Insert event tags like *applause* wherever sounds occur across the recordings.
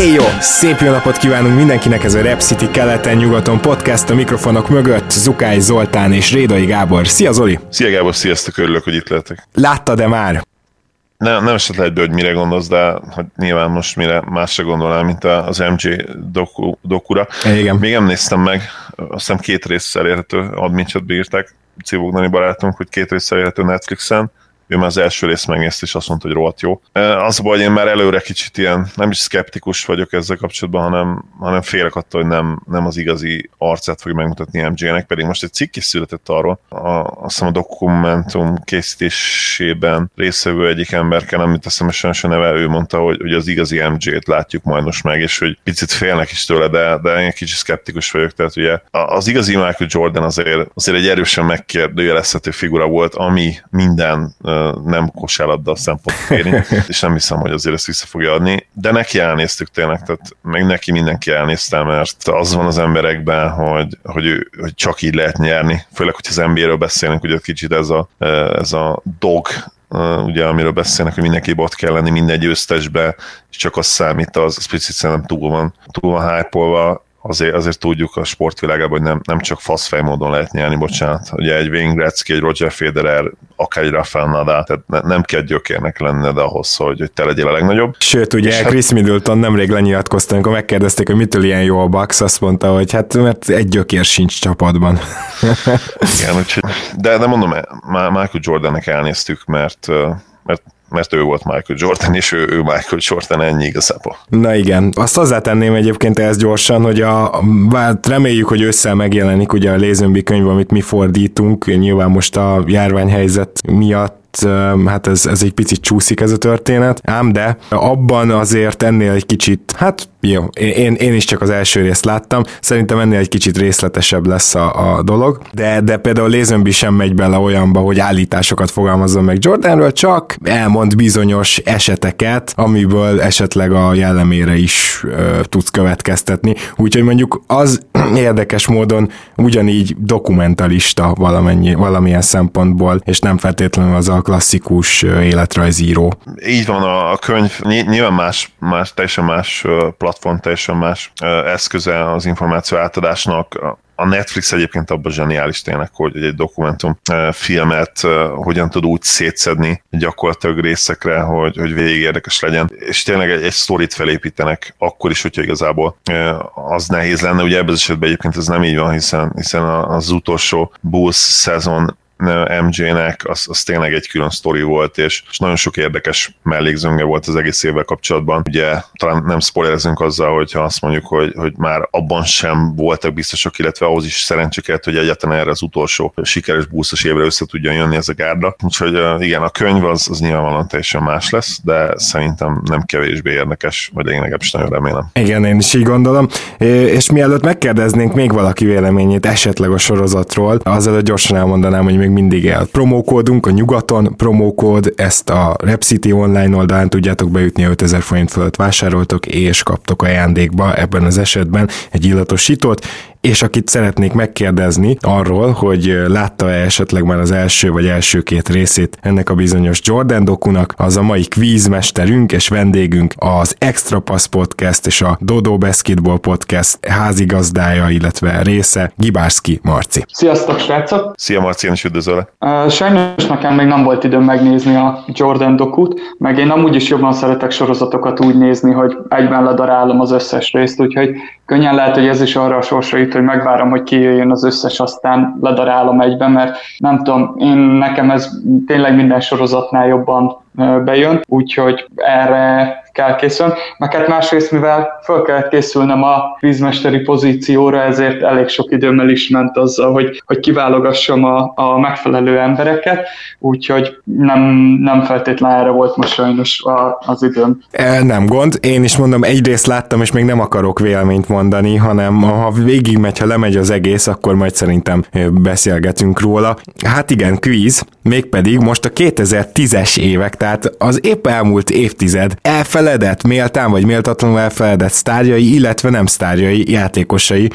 Éjjó! Szép jó napot kívánunk mindenkinek, ez a Rap City keleten-nyugaton podcast a mikrofonok mögött Zukály Zoltán és Rédai Gábor. Szia Zoli! Szia Gábor, sziasztok, örülök, hogy itt lehetek. Láttad-e már? Nem, nem esett lehet, hogy mire gondolsz, de hogy nyilván most mire másra gondolnál, mint az MJ doku, dokura. Igen. Még nem néztem meg, azt hiszem két résszel érhető admincset bírták, Civognani barátunk, hogy két résszel érhető Netflixen ő már az első részt megnézte, és azt mondta, hogy rohadt jó. Az a baj, hogy én már előre kicsit ilyen, nem is szkeptikus vagyok ezzel kapcsolatban, hanem, hanem félek attól, hogy nem, nem az igazi arcát fogja megmutatni MJ-nek, pedig most egy cikk is született arról, a, azt hiszem a dokumentum készítésében részvevő egyik emberke, nem mit teszem a neve, ő mondta, hogy, hogy az igazi MJ-t látjuk majd most meg, és hogy picit félnek is tőle, de, de én kicsit szkeptikus vagyok, tehát ugye az igazi Michael Jordan azért, azért egy erősen megkérdőjelezhető figura volt, ami minden nem kosárlabda szempontból érint, *laughs* és nem hiszem, hogy azért ezt vissza fogja adni, de neki elnéztük tényleg, tehát meg neki mindenki elnézte, mert az van az emberekben, hogy, hogy, ő, hogy csak így lehet nyerni, főleg, hogy az NBA-ről beszélünk, ugye kicsit ez a, ez a dog ugye amiről beszélnek, hogy mindenki ott kell lenni minden győztesbe, és csak az számít, az, az picit szerintem túl van, túl van hype azért, azért tudjuk a sportvilágában, hogy nem, nem csak faszfej módon lehet nyerni, bocsánat. Ugye egy Wayne Gretzky, egy Roger Federer, akár egy Rafael Nadal, tehát ne, nem kell gyökérnek lenned ahhoz, hogy, hogy te legyél a legnagyobb. Sőt, ugye És Chris hát... Middleton nemrég lenyilatkozta, amikor megkérdezték, hogy mitől ilyen jó a Bucks, azt mondta, hogy hát mert egy gyökér sincs csapatban. Igen, úgyhogy, de, de mondom, Michael Jordannek elnéztük, mert mert mert ő volt Michael Jordan, és ő, ő Michael Jordan, ennyi igazából. Na igen, azt hozzátenném egyébként ehhez gyorsan, hogy a, hát reméljük, hogy össze megjelenik ugye a Lézőmbi könyv, amit mi fordítunk, nyilván most a járványhelyzet miatt hát ez, ez egy picit csúszik ez a történet, ám de abban azért ennél egy kicsit, hát jó, én, én is csak az első részt láttam, szerintem ennél egy kicsit részletesebb lesz a, a dolog, de, de például Lézönbi sem megy bele olyanba, hogy állításokat fogalmazzon meg Jordanről, csak elmond bizonyos eseteket, amiből esetleg a jellemére is ö, tudsz következtetni, úgyhogy mondjuk az *clears throat* érdekes módon ugyanígy dokumentalista valamennyi, valamilyen szempontból, és nem feltétlenül az a klasszikus életrajzíró. Így van, a, könyv. Nyilván más, más, teljesen más platform, teljesen más eszköze az információ átadásnak, a Netflix egyébként abban zseniális tényleg, hogy egy dokumentum filmet hogyan tud úgy szétszedni gyakorlatilag részekre, hogy, hogy végig érdekes legyen, és tényleg egy, egy sztorit felépítenek, akkor is, hogyha igazából az nehéz lenne, ugye ebben az esetben egyébként ez nem így van, hiszen, hiszen az utolsó Bulls szezon MJ-nek, az, az tényleg egy külön sztori volt, és, és nagyon sok érdekes mellékzönge volt az egész évvel kapcsolatban. Ugye talán nem spoilerezünk azzal, hogyha azt mondjuk, hogy, hogy már abban sem voltak biztosak, illetve ahhoz is szerencséket, hogy egyáltalán erre az utolsó sikeres búszos évre össze tudjon jönni ez a gárda. Úgyhogy igen, a könyv az, az nyilvánvalóan teljesen más lesz, de szerintem nem kevésbé érdekes, vagy én legalábbis nagyon remélem. Igen, én is így gondolom. És mielőtt megkérdeznénk még valaki véleményét esetleg a sorozatról, azelőtt gyorsan elmondanám, hogy még még mindig el. Promókódunk a nyugaton, promókód, ezt a Repcity online oldalán tudjátok beütni, 5000 forint fölött vásároltok, és kaptok ajándékba ebben az esetben egy illatosítót, és akit szeretnék megkérdezni arról, hogy látta-e esetleg már az első vagy első két részét ennek a bizonyos Jordan dokunak, az a mai kvízmesterünk és vendégünk az Extra Pass Podcast és a Dodo Basketball Podcast házigazdája, illetve része, Gibárszki Marci. Sziasztok, srácok! Szia Marci, én is üdvözöllek! Sajnos nekem még nem volt időm megnézni a Jordan dokut, meg én amúgy is jobban szeretek sorozatokat úgy nézni, hogy egyben ledarálom az összes részt, úgyhogy könnyen lehet, hogy ez is arra a sorsra jut, hogy megvárom, hogy kijöjjön az összes, aztán ledarálom egyben, mert nem tudom, én nekem ez tényleg minden sorozatnál jobban bejön, úgyhogy erre kell készülni, meg hát másrészt, mivel fel kellett készülnem a vízmesteri pozícióra, ezért elég sok időmmel is ment azzal, hogy, hogy kiválogassam a, a megfelelő embereket, úgyhogy nem, nem feltétlenül erre volt most sajnos a, az időm. E, nem gond, én is mondom, egyrészt láttam, és még nem akarok véleményt mondani, hanem ha végigmegy, ha lemegy az egész, akkor majd szerintem beszélgetünk róla. Hát igen, quiz, mégpedig most a 2010-es évek, tehát az épp elmúlt évtized elfeledett, méltán vagy méltatlanul elfeledett sztárjai, illetve nem sztárjai, játékosai,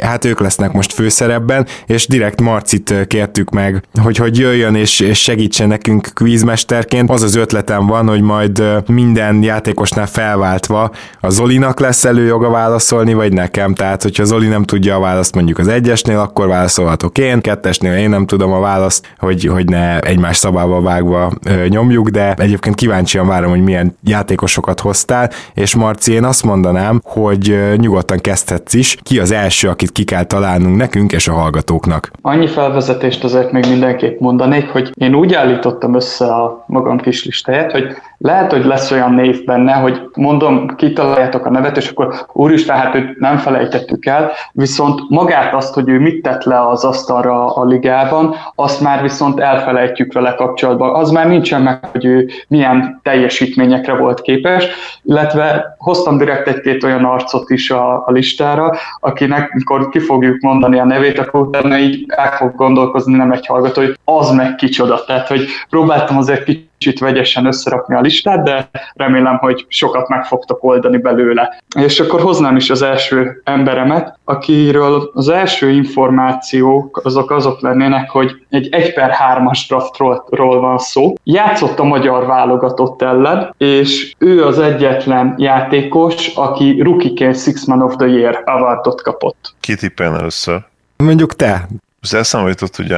hát ők lesznek most főszerepben, és direkt Marcit kértük meg, hogy hogy jöjjön és, és segítsen nekünk quizmesterként. Az az ötletem van, hogy majd minden játékosnál felváltva a Zolinak lesz előjoga válaszolni, vagy nekem, tehát hogyha Zoli nem tudja a választ mondjuk az egyesnél, akkor válaszolhatok én, kettesnél én nem tudom a választ, hogy, hogy ne egymás szabába vágva nyomjuk, de egyébként kíváncsian várom, hogy milyen játékosokat hoztál, és Marci, én azt mondanám, hogy nyugodtan kezdhetsz is. Ki az első, akit ki kell találnunk nekünk és a hallgatóknak? Annyi felvezetést azért még mindenképp mondanék, hogy én úgy állítottam össze a magam kis listáját, hogy lehet, hogy lesz olyan név benne, hogy mondom, kitaláljátok a nevet, és akkor úristen, hát őt nem felejtettük el, viszont magát azt, hogy ő mit tett le az asztalra a ligában, azt már viszont elfelejtjük vele kapcsolatban. Az már nincsen meg, hogy ő milyen teljesítményekre volt képes, illetve hoztam direkt egy-két olyan arcot is a, a listára, akinek, mikor ki fogjuk mondani a nevét, akkor utána így el fog gondolkozni nem egy hallgató, hogy az meg kicsoda. Tehát, hogy próbáltam azért kicsit kicsit vegyesen összerakni a listát, de remélem, hogy sokat meg fogtok oldani belőle. És akkor hoznám is az első emberemet, akiről az első információk azok azok lennének, hogy egy 1 per 3-as draftról van szó. Játszott a magyar válogatott ellen, és ő az egyetlen játékos, aki rukiként Six Man of the Year awardot kapott. Ki tippelne először? Mondjuk te. Eszembe jutott ugye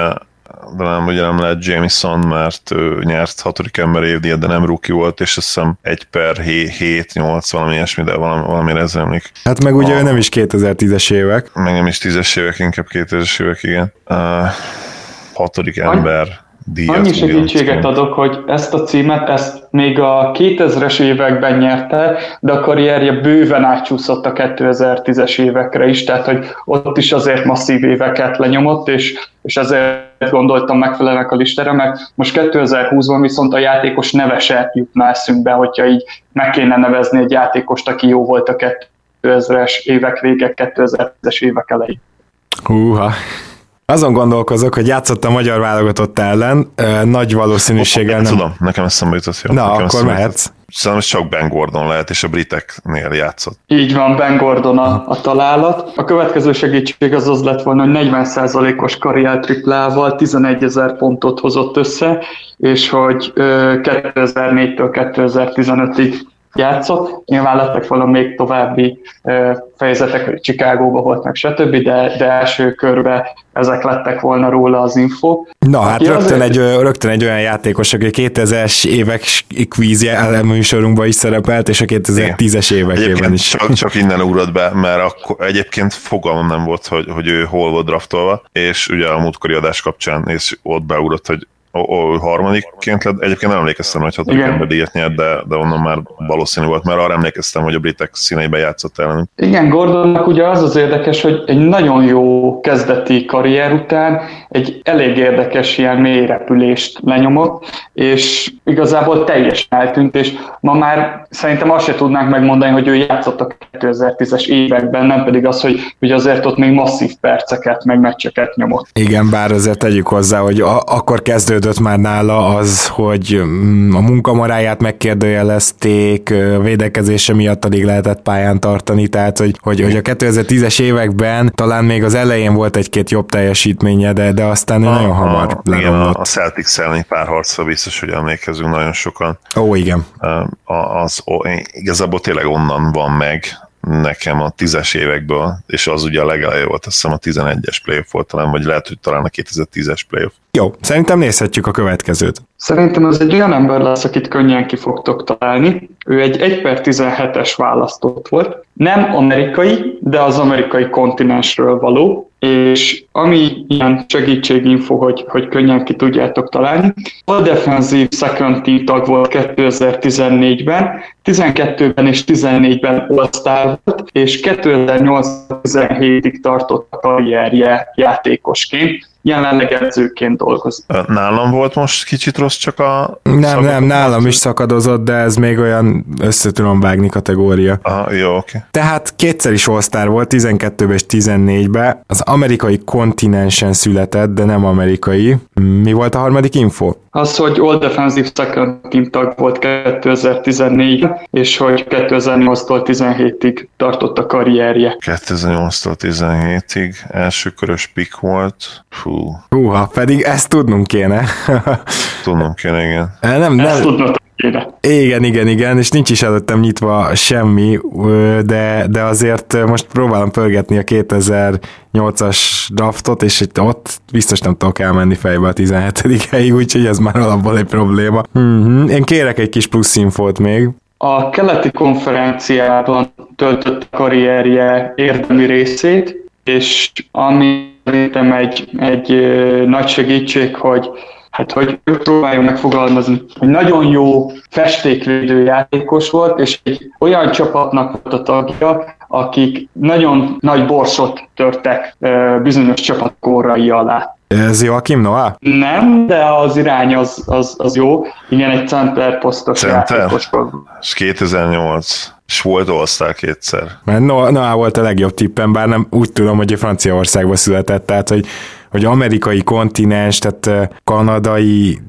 de nem, ugye nem lehet Jameson, mert ő nyert hatodik ember évdíjat, de nem rookie volt, és azt hiszem 1 per 7, 8, valami ilyesmi, de valami, valamire ez emlék. Hát meg ugye a, nem is 2010-es évek. Meg nem is 10-es évek, inkább 2000-es évek, igen. Uh, hatodik ember díjat. Annyi segítséget adok, hogy ezt a címet, ezt még a 2000-es években nyerte, de a karrierje bőven átcsúszott a 2010-es évekre is, tehát hogy ott is azért masszív éveket lenyomott, és, és ezért gondoltam megfelelnek a listára, mert most 2020-ban viszont a játékos neve se jutna eszünkbe, hogyha így meg kéne nevezni egy játékost, aki jó volt a 2000-es évek vége, 2010-es évek elején. Húha, azon gondolkozok, hogy játszott a magyar válogatott ellen, nagy valószínűséggel nem... Tudom, nekem eszembe jutott jó. Na, nekem akkor mehetsz. Szerintem csak Ben Gordon lehet, és a briteknél játszott. Így van, Ben Gordon a, a találat. A következő segítség az az lett volna, hogy 40%-os karrier triplával 11 ezer pontot hozott össze, és hogy 2004-től 2015-ig játszott. Nyilván lettek volna még további fejezetek, hogy Chicagóba volt meg, stb., de, de első körbe ezek lettek volna róla az info. Na hát rögtön, azért... egy, rögtön egy olyan játékos, aki 2000-es évek kvíz műsorunkban is szerepelt, és a 2010-es évekében is. Csak, csak innen ugrott be, mert akkor egyébként fogalmam nem volt, hogy, hogy ő hol volt draftolva, és ugye a múltkori adás kapcsán és ott beugrott, hogy ó, harmadikként lett. Egyébként nem emlékeztem, hogy hatodik ember díjat nyert, de, de onnan már valószínű volt, mert arra emlékeztem, hogy a britek színeiben játszott ellen. Igen, Gordonnak ugye az az érdekes, hogy egy nagyon jó kezdeti karrier után egy elég érdekes ilyen mély repülést lenyomott, és igazából teljesen eltűnt, és ma már szerintem azt se tudnánk megmondani, hogy ő játszott a 2010-es években, nem pedig az, hogy, hogy azért ott még masszív perceket, meg meccseket nyomott. Igen, bár azért tegyük hozzá, hogy a- akkor kezdődött érződött már nála az, hogy mm, a munkamaráját megkérdőjelezték, védekezése miatt alig lehetett pályán tartani, tehát hogy, hogy, hogy a 2010-es években talán még az elején volt egy-két jobb teljesítménye, de, de aztán a, nagyon hamar a, igen, a Celtics elleni párharcra biztos, hogy emlékezünk nagyon sokan. Ó, igen. Az, az, igazából tényleg onnan van meg nekem a tízes évekből, és az ugye a legelején volt, azt hiszem a 11-es playoff volt talán, vagy lehet, hogy talán a 2010-es playoff. Jó, szerintem nézhetjük a következőt. Szerintem az egy olyan ember lesz, akit könnyen ki fogtok találni. Ő egy 1 per 17-es választott volt. Nem amerikai, de az amerikai kontinensről való. És ami ilyen segítséginfo, hogy, hogy könnyen ki tudjátok találni, a defensív second team tag volt 2014-ben, 12-ben és 14-ben all volt, és 2008-17-ig tartott a karrierje játékosként jelenleg edzőként dolgozik. Nálam volt most kicsit rossz csak a... Nem, nem, nálam is szakadozott, de ez még olyan össze tudom vágni kategória. Aha, jó, oké. Okay. Tehát kétszer is all volt, 12-ben és 14-ben. Az amerikai kontinensen született, de nem amerikai. Mi volt a harmadik info? Az, hogy All Defensive Second Team tag volt 2014 és hogy 2008-tól 17-ig tartott a karrierje. 2008-tól 17-ig első körös pick volt. Fú. Húha, pedig ezt tudnunk kéne. tudnunk kéne, igen. Nem, nem. Ezt tudnod kéne. Igen, igen, igen, és nincs is előttem nyitva semmi, de, de azért most próbálom pörgetni a 2008-as draftot, és itt ott biztos nem tudok elmenni fejbe a 17. helyig, úgyhogy ez már alapból egy probléma. Mm-hmm. Én kérek egy kis plusz infót még. A keleti konferenciában töltött karrierje érdemi részét, és ami szerintem egy, egy nagy segítség, hogy hát hogy próbáljon megfogalmazni, hogy nagyon jó festékvédő játékos volt, és egy olyan csapatnak volt a tagja, akik nagyon nagy borsot törtek bizonyos csapat korrai alá. Ez Joachim Noah? Nem, de az irány az, az, az jó. Igen, egy center posztos center? játékos volt. És 2008. És volt all kétszer. Mert Noah, Noah volt a legjobb tippem, bár nem úgy tudom, hogy a Franciaországban született, tehát hogy hogy amerikai kontinens, tehát kanadai,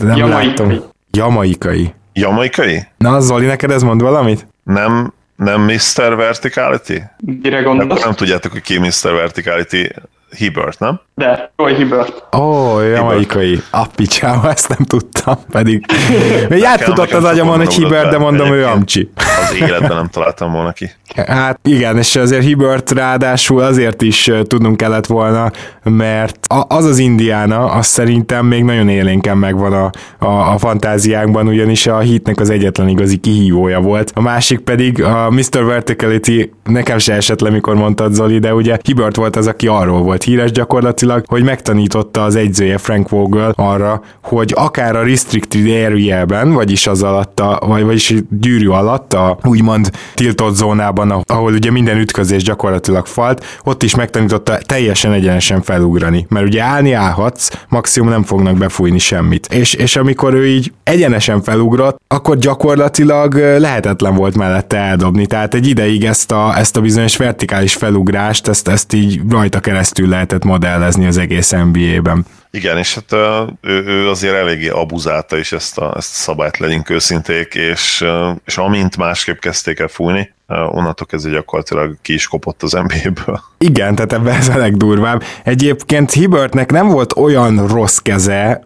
nem Jamaikai. láttam. Jamaikai. Jamaikai? Na, Zoli, neked ez mond valamit? Nem, nem Mr. Verticality? Mire gondolsz? Akkor nem tudjátok, hogy ki Mr. Verticality. Hibbert, nem? De, Roy Hibbert. Ó, oh, jamaikai. Appicsába, ezt nem tudtam, pedig *laughs* még átfutott az agyamon, hogy Hibbert, de mondom, ő Amcsi. Az életben nem találtam volna ki. Hát igen, és azért Hibbert ráadásul azért is tudnunk kellett volna, mert az az Indiana, az szerintem még nagyon élénken megvan a, a, a fantáziánkban, ugyanis a hitnek az egyetlen igazi kihívója volt. A másik pedig a Mr. Verticality, nekem se esett le, mikor mondtad Zoli, de ugye Hibbert volt az, aki arról volt híres gyakorlatilag, hogy megtanította az egyzője Frank Vogel arra, hogy akár a restricted area-ben, vagyis az alatt, a, vagy, vagyis gyűrű alatt, a úgymond tiltott zónában, ahol ugye minden ütközés gyakorlatilag falt, ott is megtanította teljesen egyenesen felugrani, mert ugye állni állhatsz, maximum nem fognak befújni semmit. És, és amikor ő így egyenesen felugrott, akkor gyakorlatilag lehetetlen volt mellette eldobni, tehát egy ideig ezt a, ezt a bizonyos vertikális felugrást, ezt, ezt így rajta keresztül lehetett modellezni az egész NBA-ben. Igen, és hát ő, ő azért eléggé abuzálta is ezt a, ezt a szabályt, legyünk őszinték, és, és amint másképp kezdték el fújni, onnantól kezdve gyakorlatilag ki is kopott az NBA-ből. Igen, tehát ebben ez a legdurvább. Egyébként Hibbertnek nem volt olyan rossz keze,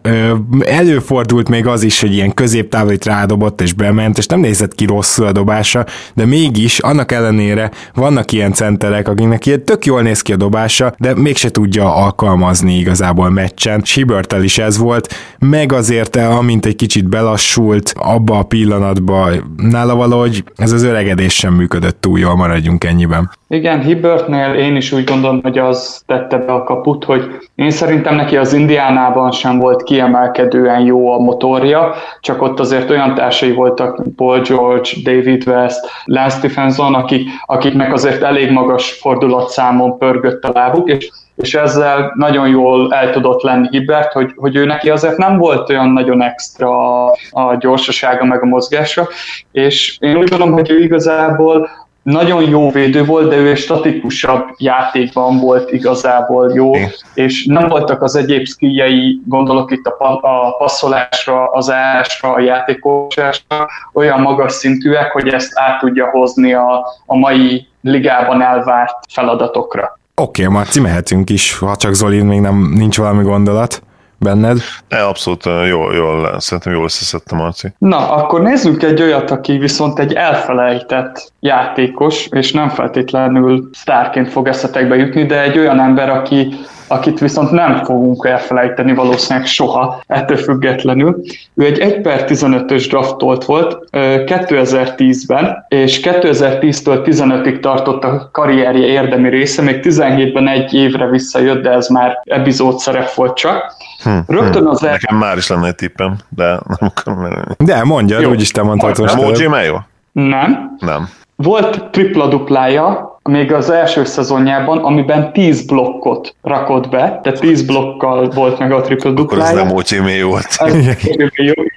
előfordult még az is, hogy ilyen középtávolit rádobott és bement, és nem nézett ki rosszul a dobása, de mégis annak ellenére vannak ilyen centerek, akiknek ilyen tök jól néz ki a dobása, de mégse tudja alkalmazni igazából meccsen. Hibbertel is ez volt, meg azért, amint egy kicsit belassult abba a pillanatba, nála valahogy ez az öregedés sem működik működött túl jól, maradjunk ennyiben. Igen, Hibbertnél én is úgy gondolom, hogy az tette be a kaput, hogy én szerintem neki az Indiánában sem volt kiemelkedően jó a motorja, csak ott azért olyan társai voltak, Paul George, David West, Lance Stephenson, akik, akiknek azért elég magas fordulatszámon pörgött a lábuk, és és ezzel nagyon jól el tudott lenni Hibert, hogy, hogy ő neki azért nem volt olyan nagyon extra a, gyorsasága meg a mozgása, és én úgy gondolom, hogy ő igazából nagyon jó védő volt, de ő egy statikusabb játékban volt igazából jó, és nem voltak az egyéb skijei, gondolok itt a, a passzolásra, az állásra, a játékosásra, olyan magas szintűek, hogy ezt át tudja hozni a, a mai ligában elvárt feladatokra. Oké, okay, Marci, mehetünk is, ha csak Zoli még nem nincs valami gondolat benned. Ne, abszolút jól, jól, szerintem jól összeszedtem, Marci. Na, akkor nézzük egy olyat, aki viszont egy elfelejtett játékos, és nem feltétlenül sztárként fog eszetekbe jutni, de egy olyan ember, aki akit viszont nem fogunk elfelejteni valószínűleg soha, ettől függetlenül. Ő egy 1 per 15-ös draftolt volt 2010-ben, és 2010-től 15-ig tartott a karrierje érdemi része, még 17-ben egy évre visszajött, de ez már epizód szerep volt csak. Hm, Rögtön hm. az hm. Nekem már is lenne egy tippem, de nem akarom De mondja, úgyis te mondtad. Nem Mayo? Nem. Nem. Volt tripla-duplája, még az első szezonjában, amiben 10 blokkot rakott be, tehát 10 blokkal volt meg a triple duplája. Akkor ez nem OCMé volt.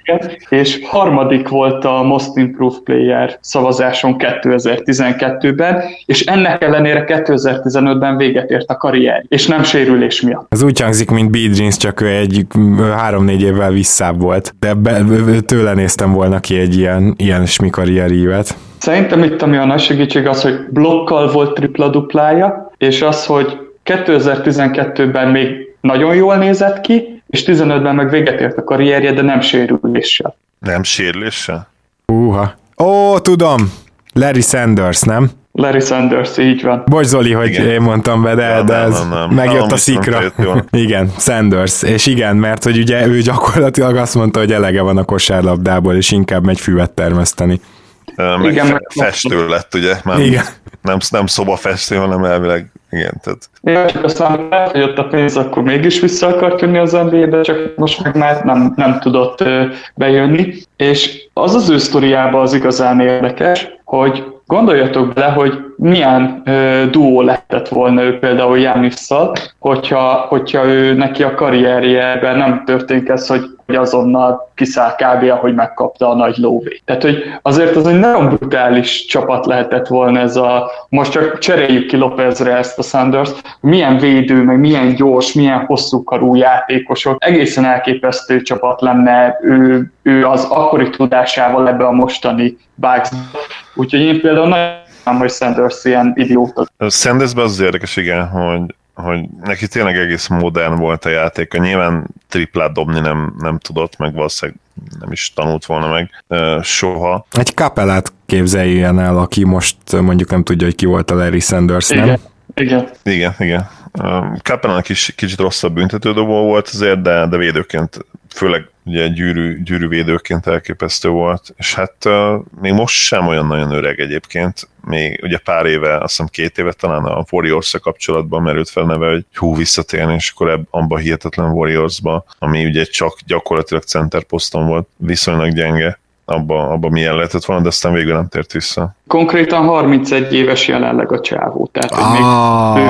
igen. És harmadik volt a Most Improved Player szavazáson 2012-ben, és ennek ellenére 2015-ben véget ért a karrier, és nem sérülés miatt. Ez úgy hangzik, mint Beedrins, csak ő egy három-négy évvel visszább volt, de be, tőle néztem volna ki egy ilyen, ilyen smi karrierívet. Szerintem itt ami a nagy segítség az, hogy blokkal volt tripla-duplája, és az, hogy 2012-ben még nagyon jól nézett ki, és 15-ben meg véget ért a karrierje, de nem sérüléssel. Nem sérüléssel? Húha. Ó, tudom! Larry Sanders, nem? Larry Sanders, így van. Bocs Zoli, hogy igen. én mondtam be, de, ja, de ez nem, nem, megjött nem, a szikra. *laughs* igen, Sanders. És igen, mert hogy ugye ő gyakorlatilag azt mondta, hogy elege van a kosárlabdából, és inkább megy füvet termeszteni. Meg igen, fe, festő lett, ugye? Már igen. Nem, nem festő, hanem elvileg igen, tehát... Ja, csak aztán elfogyott a pénz, akkor mégis vissza akart jönni az NBA-be, csak most meg már nem, nem tudott bejönni. És az az ő sztoriában az igazán érdekes, hogy gondoljatok bele, hogy milyen ö, duó lehetett volna ő például Jánisszal, hogyha, hogyha ő neki a karrierjében nem történik ez, hogy hogy azonnal kiszáll kb. ahogy megkapta a nagy lóvé. Tehát, hogy azért az egy nagyon brutális csapat lehetett volna ez a, most csak cseréljük ki Lopezre ezt a Sanders, milyen védő, meg milyen gyors, milyen hosszú karú játékosok, egészen elképesztő csapat lenne ő, ő az akkori tudásával ebbe a mostani Bucks. Úgyhogy én például nagyon hogy Sanders ilyen idióta. Sandersben az, az érdekes, igen, hogy hogy neki tényleg egész modern volt a játéka. Nyilván triplát dobni nem, nem tudott, meg valószínűleg nem is tanult volna meg soha. Egy kapelát képzeljen el, aki most mondjuk nem tudja, hogy ki volt a Larry Sanders, nem? Igen, igen. Igen, igen. Kapelának is kicsit rosszabb büntetődobó volt azért, de, de védőként, főleg ugye gyűrű, gyűrűvédőként elképesztő volt, és hát uh, még most sem olyan nagyon öreg egyébként, még ugye pár éve, azt hiszem két éve talán a warriors kapcsolatban merült fel neve, hogy hú, visszatérni, és akkor ebb, abba hihetetlen Warriors-ba, ami ugye csak gyakorlatilag center poszton volt, viszonylag gyenge, abba, abba milyen lehetett volna, de aztán végül nem tért vissza. Konkrétan 31 éves jelenleg a csávó, tehát ah, még ő...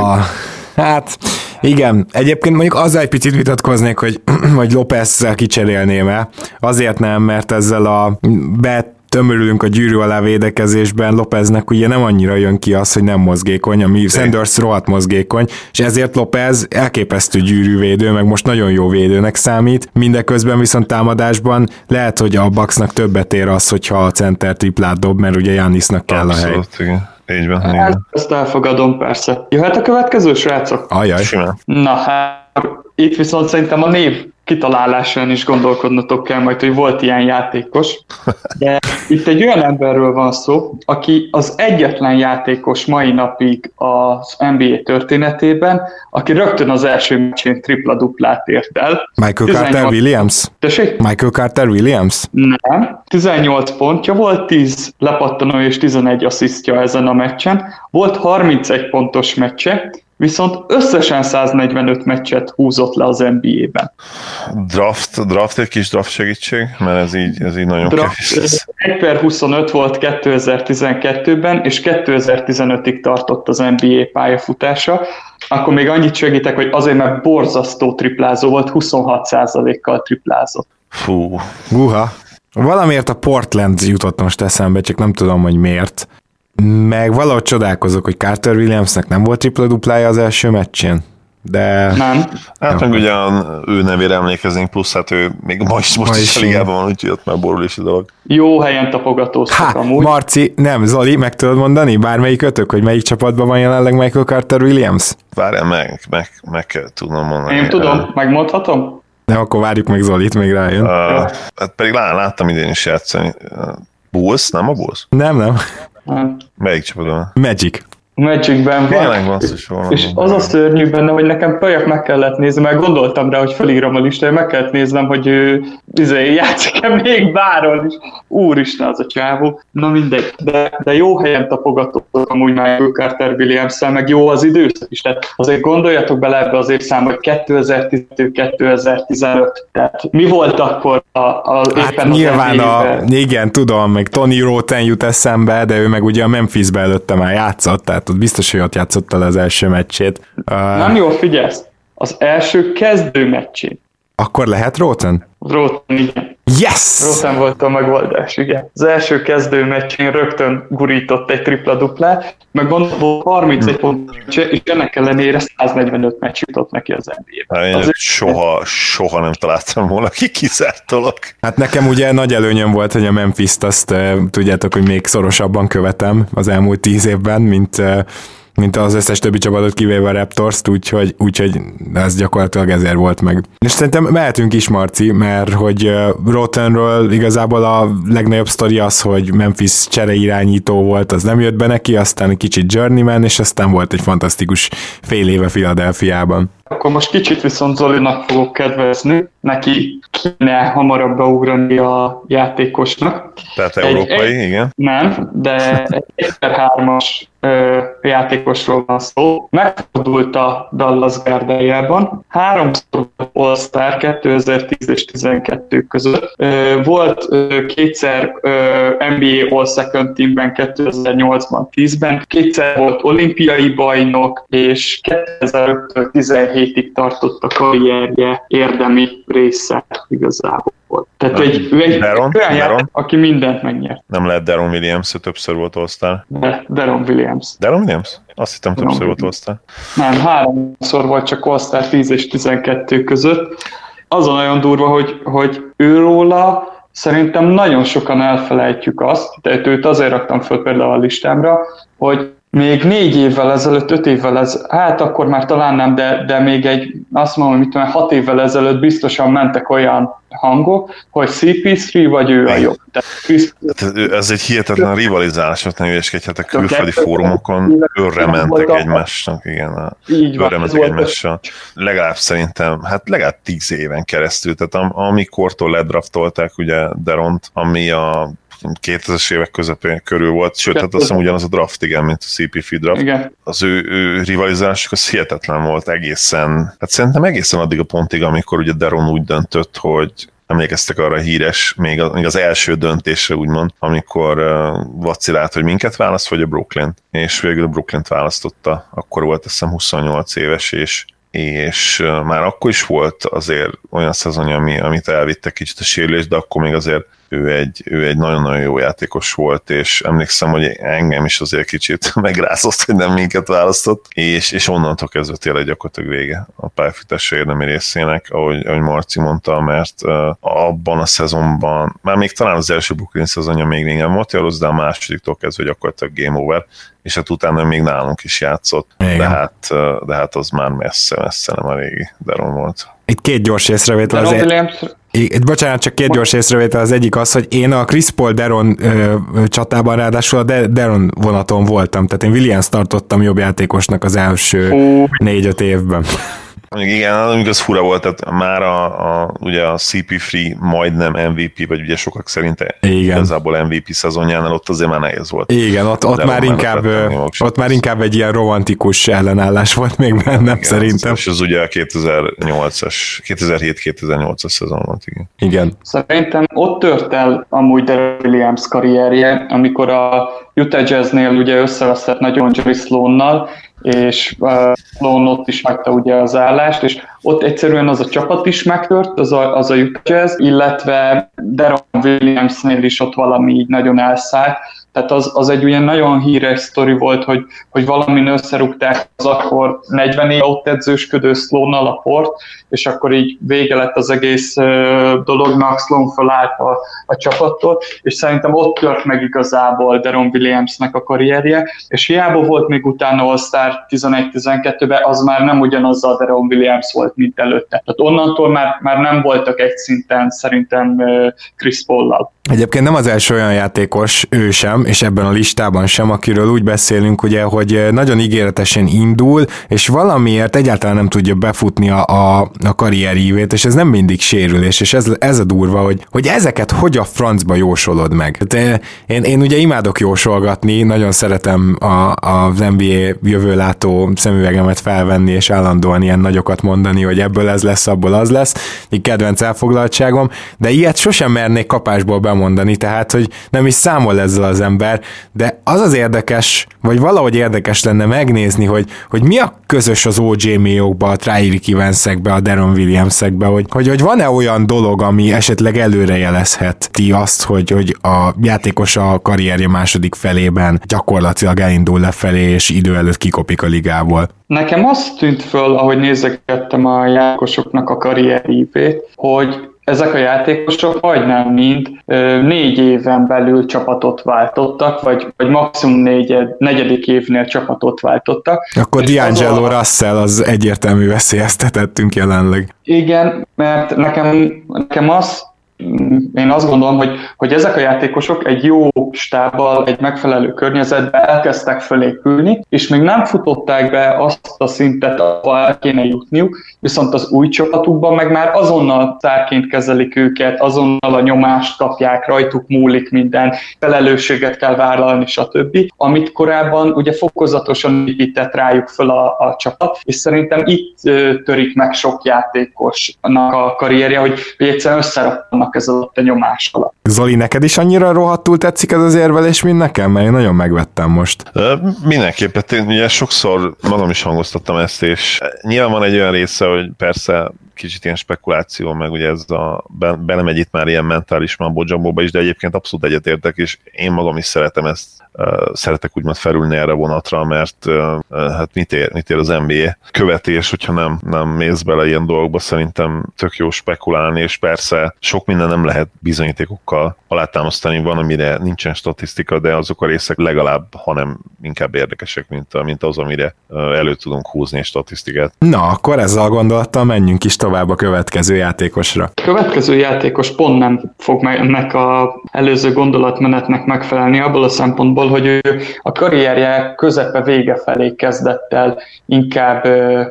Hát igen, egyébként mondjuk azzal egy picit vitatkoznék, hogy, *clears throat* hogy López-zel kicserélném el. Azért nem, mert ezzel a bet tömörülünk a gyűrű alá védekezésben, Lopeznek ugye nem annyira jön ki az, hogy nem mozgékony, ami Sanders rohadt mozgékony, és ezért Lopez elképesztő gyűrűvédő, meg most nagyon jó védőnek számít, mindeközben viszont támadásban lehet, hogy a Bucksnak többet ér az, hogyha a center triplát dob, mert ugye Janisnak kell Abszolút, a hely. Igen. Így van, hát, Ezt elfogadom, persze. Jöhet a következő, srácok? Ajaj. Na hát, itt viszont szerintem a név kitalálásán is gondolkodnotok kell majd, hogy volt ilyen játékos. De itt egy olyan emberről van szó, aki az egyetlen játékos mai napig az NBA történetében, aki rögtön az első meccsén tripla-duplát ért el. Michael 18... Carter Williams? Tessék? Michael Carter Williams? Nem. 18 pontja volt, 10 lepattanó és 11 asszisztja ezen a meccsen. Volt 31 pontos meccse, viszont összesen 145 meccset húzott le az NBA-ben. Draft, draft egy kis draft segítség, mert ez így, ez így nagyon draft, kevés 1 per 25 volt 2012-ben, és 2015-ig tartott az NBA pályafutása. Akkor még annyit segítek, hogy azért, mert borzasztó triplázó volt, 26%-kal triplázott. Fú. Guha. Valamiért a Portland jutott most eszembe, csak nem tudom, hogy miért. Meg valahogy csodálkozok, hogy Carter Williamsnek nem volt tripla-duplája az első meccsén. De... Nem. Hát meg ugye ő nevére emlékeznénk, plusz hát ő még ma is, most ma is, is a ligában van, úgyhogy ott már borul is a dolog. Jó helyen tapogatóztak Há, amúgy. Marci, nem, Zoli, meg tudod mondani bármelyik ötök, hogy melyik csapatban van jelenleg Michael Carter Williams? Várjál meg, meg, meg kell tudnom mondani. Én tudom, megmondhatom? Nem, akkor várjuk meg Zolit, még rájön. Uh, hát pedig lá, láttam idén is játszani. Uh, Bulls, nem a Bulls? Nem, nem. Melyik csapatban? Magic. Magicben van. és az a szörnyű benne, hogy nekem pajak meg kellett nézni, mert gondoltam rá, hogy felírom a listára, meg kellett néznem, hogy ő izé, játszik-e még bárhol is. Úristen, az a csávó. Na mindegy, de, de jó helyen tapogatott amúgy már Carter williams meg jó az időszak is. Tehát azért gondoljatok bele ebbe az évszámba, hogy 2012-2015. Tehát mi volt akkor a, a hát éppen nyilván a, igen, tudom, meg Tony Roten jut eszembe, de ő meg ugye a Memphisbe előtte már játszott, tehát ott biztos, hogy ott játszotta le az első meccsét. Nem uh, jó, figyelsz! Az első kezdő meccsét. Akkor lehet Roten? Roten, igen. Yes! Roten volt a megoldás, igen. Az első kezdő meccsén rögtön gurított egy tripla-duplá, meg gondolom 31 hmm. pont, és ennek ellenére 145 meccs jutott neki az NBA-ben. Hát Azért soha, soha nem találtam volna ki kizártalak. Hát nekem ugye nagy előnyöm volt, hogy a Memphis-t azt tudjátok, hogy még szorosabban követem az elmúlt tíz évben, mint mint az összes többi csapatot kivéve a Raptors-t, úgyhogy, úgyhogy ez gyakorlatilag ezért volt meg. És szerintem mehetünk is, Marci, mert hogy Rotenről igazából a legnagyobb sztori az, hogy Memphis csereirányító volt, az nem jött be neki, aztán egy kicsit journeyman, és aztán volt egy fantasztikus fél éve Philadelphiában. Akkor most kicsit viszont Zolinak fogok kedvezni, neki kéne hamarabb beugrani a játékosnak. Tehát európai, egy, igen? Nem, de egy 3-as játékosról van szó. Megfordult a Dallas gárdájában. Háromszor All-Star 2010 és 12 között. Volt kétszer NBA All-Second Teamben 2008-ban, 10-ben, kétszer volt olimpiai bajnok, és 2005 17-ig tartott a karrierje érdemi része igazából. Tehát egy, ő egy Deron, olyan Deron. aki mindent megnyert. Nem lehet Deron Williams, ő többször volt all De, Deron Williams. Deron Williams? Azt hittem Deron többször Williams. volt all Nem, háromszor volt csak all 10 és 12 között. Az a nagyon durva, hogy, hogy őróla szerintem nagyon sokan elfelejtjük azt, tehát őt azért raktam föl például a listámra, hogy még négy évvel ezelőtt, öt évvel ez, hát akkor már talán nem, de, de még egy, azt mondom, hogy mit tudom, hat évvel ezelőtt biztosan mentek olyan hangok, hogy CP3 vagy ő a jobb. Tehát, ez egy hihetetlen rivalizálás, ott nem ügyeskedhetek külföldi fórumokon, őrre mentek egymásnak, igen, őrre mentek egymással. Legalább szerintem, hát legalább tíz éven keresztül, tehát amikortól ledraftolták ugye Deront, ami a 2000-es évek közepén körül volt, sőt, hát azt hiszem ugyanaz a draft, igen, mint a CP draft. Igen. Az ő, ő rivalizálásuk az hihetetlen volt egészen, hát szerintem egészen addig a pontig, amikor ugye Deron úgy döntött, hogy emlékeztek arra a híres, még, az, még az első döntésre úgymond, amikor uh, vacilált, hogy minket választ, vagy a Brooklyn. És végül a Brooklyn-t választotta, akkor volt azt hiszem 28 éves, és és már akkor is volt azért olyan szezonja, ami, amit elvittek kicsit a sérülés, de akkor még azért ő egy, ő egy nagyon-nagyon jó játékos volt, és emlékszem, hogy engem is azért kicsit *laughs* megrázott, hogy nem minket választott, és, és onnantól kezdve tényleg gyakorlatilag vége a pályafutása érdemi részének, ahogy, ahogy Marci mondta, mert uh, abban a szezonban, már még talán az első Brooklyn szezonja még nem volt rossz, de a másodiktól kezdve gyakorlatilag game over, és hát utána még nálunk is játszott, de hát, de hát az már messze-messze nem a régi Deron volt. Itt két gyors észrevétel. Az Williams... Itt, bocsánat, csak két gyors észrevétel. Az egyik az, hogy én a Chris Paul Deron ö, csatában ráadásul a De- Deron vonaton voltam, tehát én Williams tartottam jobb játékosnak az első négy-öt évben. Mondjuk igen, az az fura volt, tehát már a, a, ugye a CP3 majdnem MVP, vagy ugye sokak szerint igen. igazából MVP szezonjánál ott azért már nehéz volt. Igen, ott, ott már inkább, ott már inkább egy ilyen romantikus ellenállás volt még bennem igen, szerintem. És az ugye a 2008-as, 2007-2008-as szezon volt, igen. Igen. Szerintem ott tört el amúgy Derek Williams karrierje, amikor a Utah Jazznél ugye összeveszett nagyon Jerry Sloan-nal, és uh, Sloan ott is hagyta ugye az állást, és ott egyszerűen az a csapat is megtört, az a, az a Utah Jazz, illetve Deron Williamsnél is ott valami így nagyon elszállt, tehát az, az egy ugye nagyon híres sztori volt, hogy, hogy valamin összerúgták az akkor 40 év ott edzősködő Sloan-nal a port, és akkor így vége lett az egész dolognak, Sloan felállt a, a csapattól, és szerintem ott tört meg igazából Deron Williamsnek a karrierje, és hiába volt még utána All-Star 11-12-ben, az már nem ugyanaz a Deron Williams volt, mint előtte. Tehát onnantól már, már nem voltak egy szinten szerintem Chris Paul-lal. Egyébként nem az első olyan játékos, ő sem, és ebben a listában sem, akiről úgy beszélünk, ugye, hogy nagyon ígéretesen indul, és valamiért egyáltalán nem tudja befutni a, a, a karrierívét, és ez nem mindig sérülés, és ez, ez a durva, hogy, hogy ezeket hogy a francba jósolod meg. Tehát én, én ugye imádok jósolgatni, nagyon szeretem a, az NBA jövőlátó szemüvegemet felvenni, és állandóan ilyen nagyokat mondani, hogy ebből ez lesz, abból az lesz, egy kedvenc elfoglaltságom, de ilyet sosem mernék kapásból bemondani, tehát, hogy nem is számol ezzel az ember, de az az érdekes, vagy valahogy érdekes lenne megnézni, hogy, hogy mi a közös az OJ Mayo-kba, a Trairi Evansekbe, a Deron Williamsekbe, hogy, hogy, hogy van-e olyan dolog, ami esetleg előrejelezheti azt, hogy, hogy a játékos a karrierje második felében gyakorlatilag elindul lefelé, és idő előtt kikopik a ligából. Nekem azt tűnt föl, ahogy nézegettem a játékosoknak a karrierívét, hogy ezek a játékosok majdnem mind négy éven belül csapatot váltottak, vagy, vagy maximum négy, negyedik évnél csapatot váltottak. Akkor D'Angelo a... Russell az egyértelmű veszélyeztetettünk jelenleg. Igen, mert nekem, nekem az én azt gondolom, hogy, hogy ezek a játékosok egy jó stábbal, egy megfelelő környezetben elkezdtek fölépülni, és még nem futották be azt a szintet, ahol el kéne jutniuk, viszont az új csapatukban meg már azonnal szárként kezelik őket, azonnal a nyomást kapják, rajtuk múlik minden, felelősséget kell vállalni, stb. Amit korábban ugye fokozatosan épített rájuk föl a, a csapat, és szerintem itt törik meg sok játékosnak a karrierje, hogy, hogy egyszerűen összeraknak vannak ez alatt a nyomás alatt. Zoli, neked is annyira rohadtul tetszik ez az érvelés, mint nekem? Mert én nagyon megvettem most. Mindenképpen, én ugye sokszor magam is hangoztattam ezt, és nyilván van egy olyan része, hogy persze kicsit ilyen spekuláció, meg ugye ez a, belemegy itt már ilyen mentális mambo is, de egyébként abszolút egyetértek, és én magam is szeretem ezt szeretek úgymond felülni erre vonatra, mert hát mit ér, mit ér az NBA követés, hogyha nem, nem mész bele ilyen dolgokba, szerintem tök jó spekulálni, és persze sok minden nem lehet bizonyítékokkal alátámasztani, van, amire nincsen statisztika, de azok a részek legalább, hanem inkább érdekesek, mint, mint az, amire elő tudunk húzni statisztikát. Na, akkor ezzel a gondolattal menjünk is tovább a következő játékosra. A következő játékos pont nem fog meg ennek a előző gondolatmenetnek megfelelni abból a szempontból, hogy ő a karrierje közepe vége felé kezdett el inkább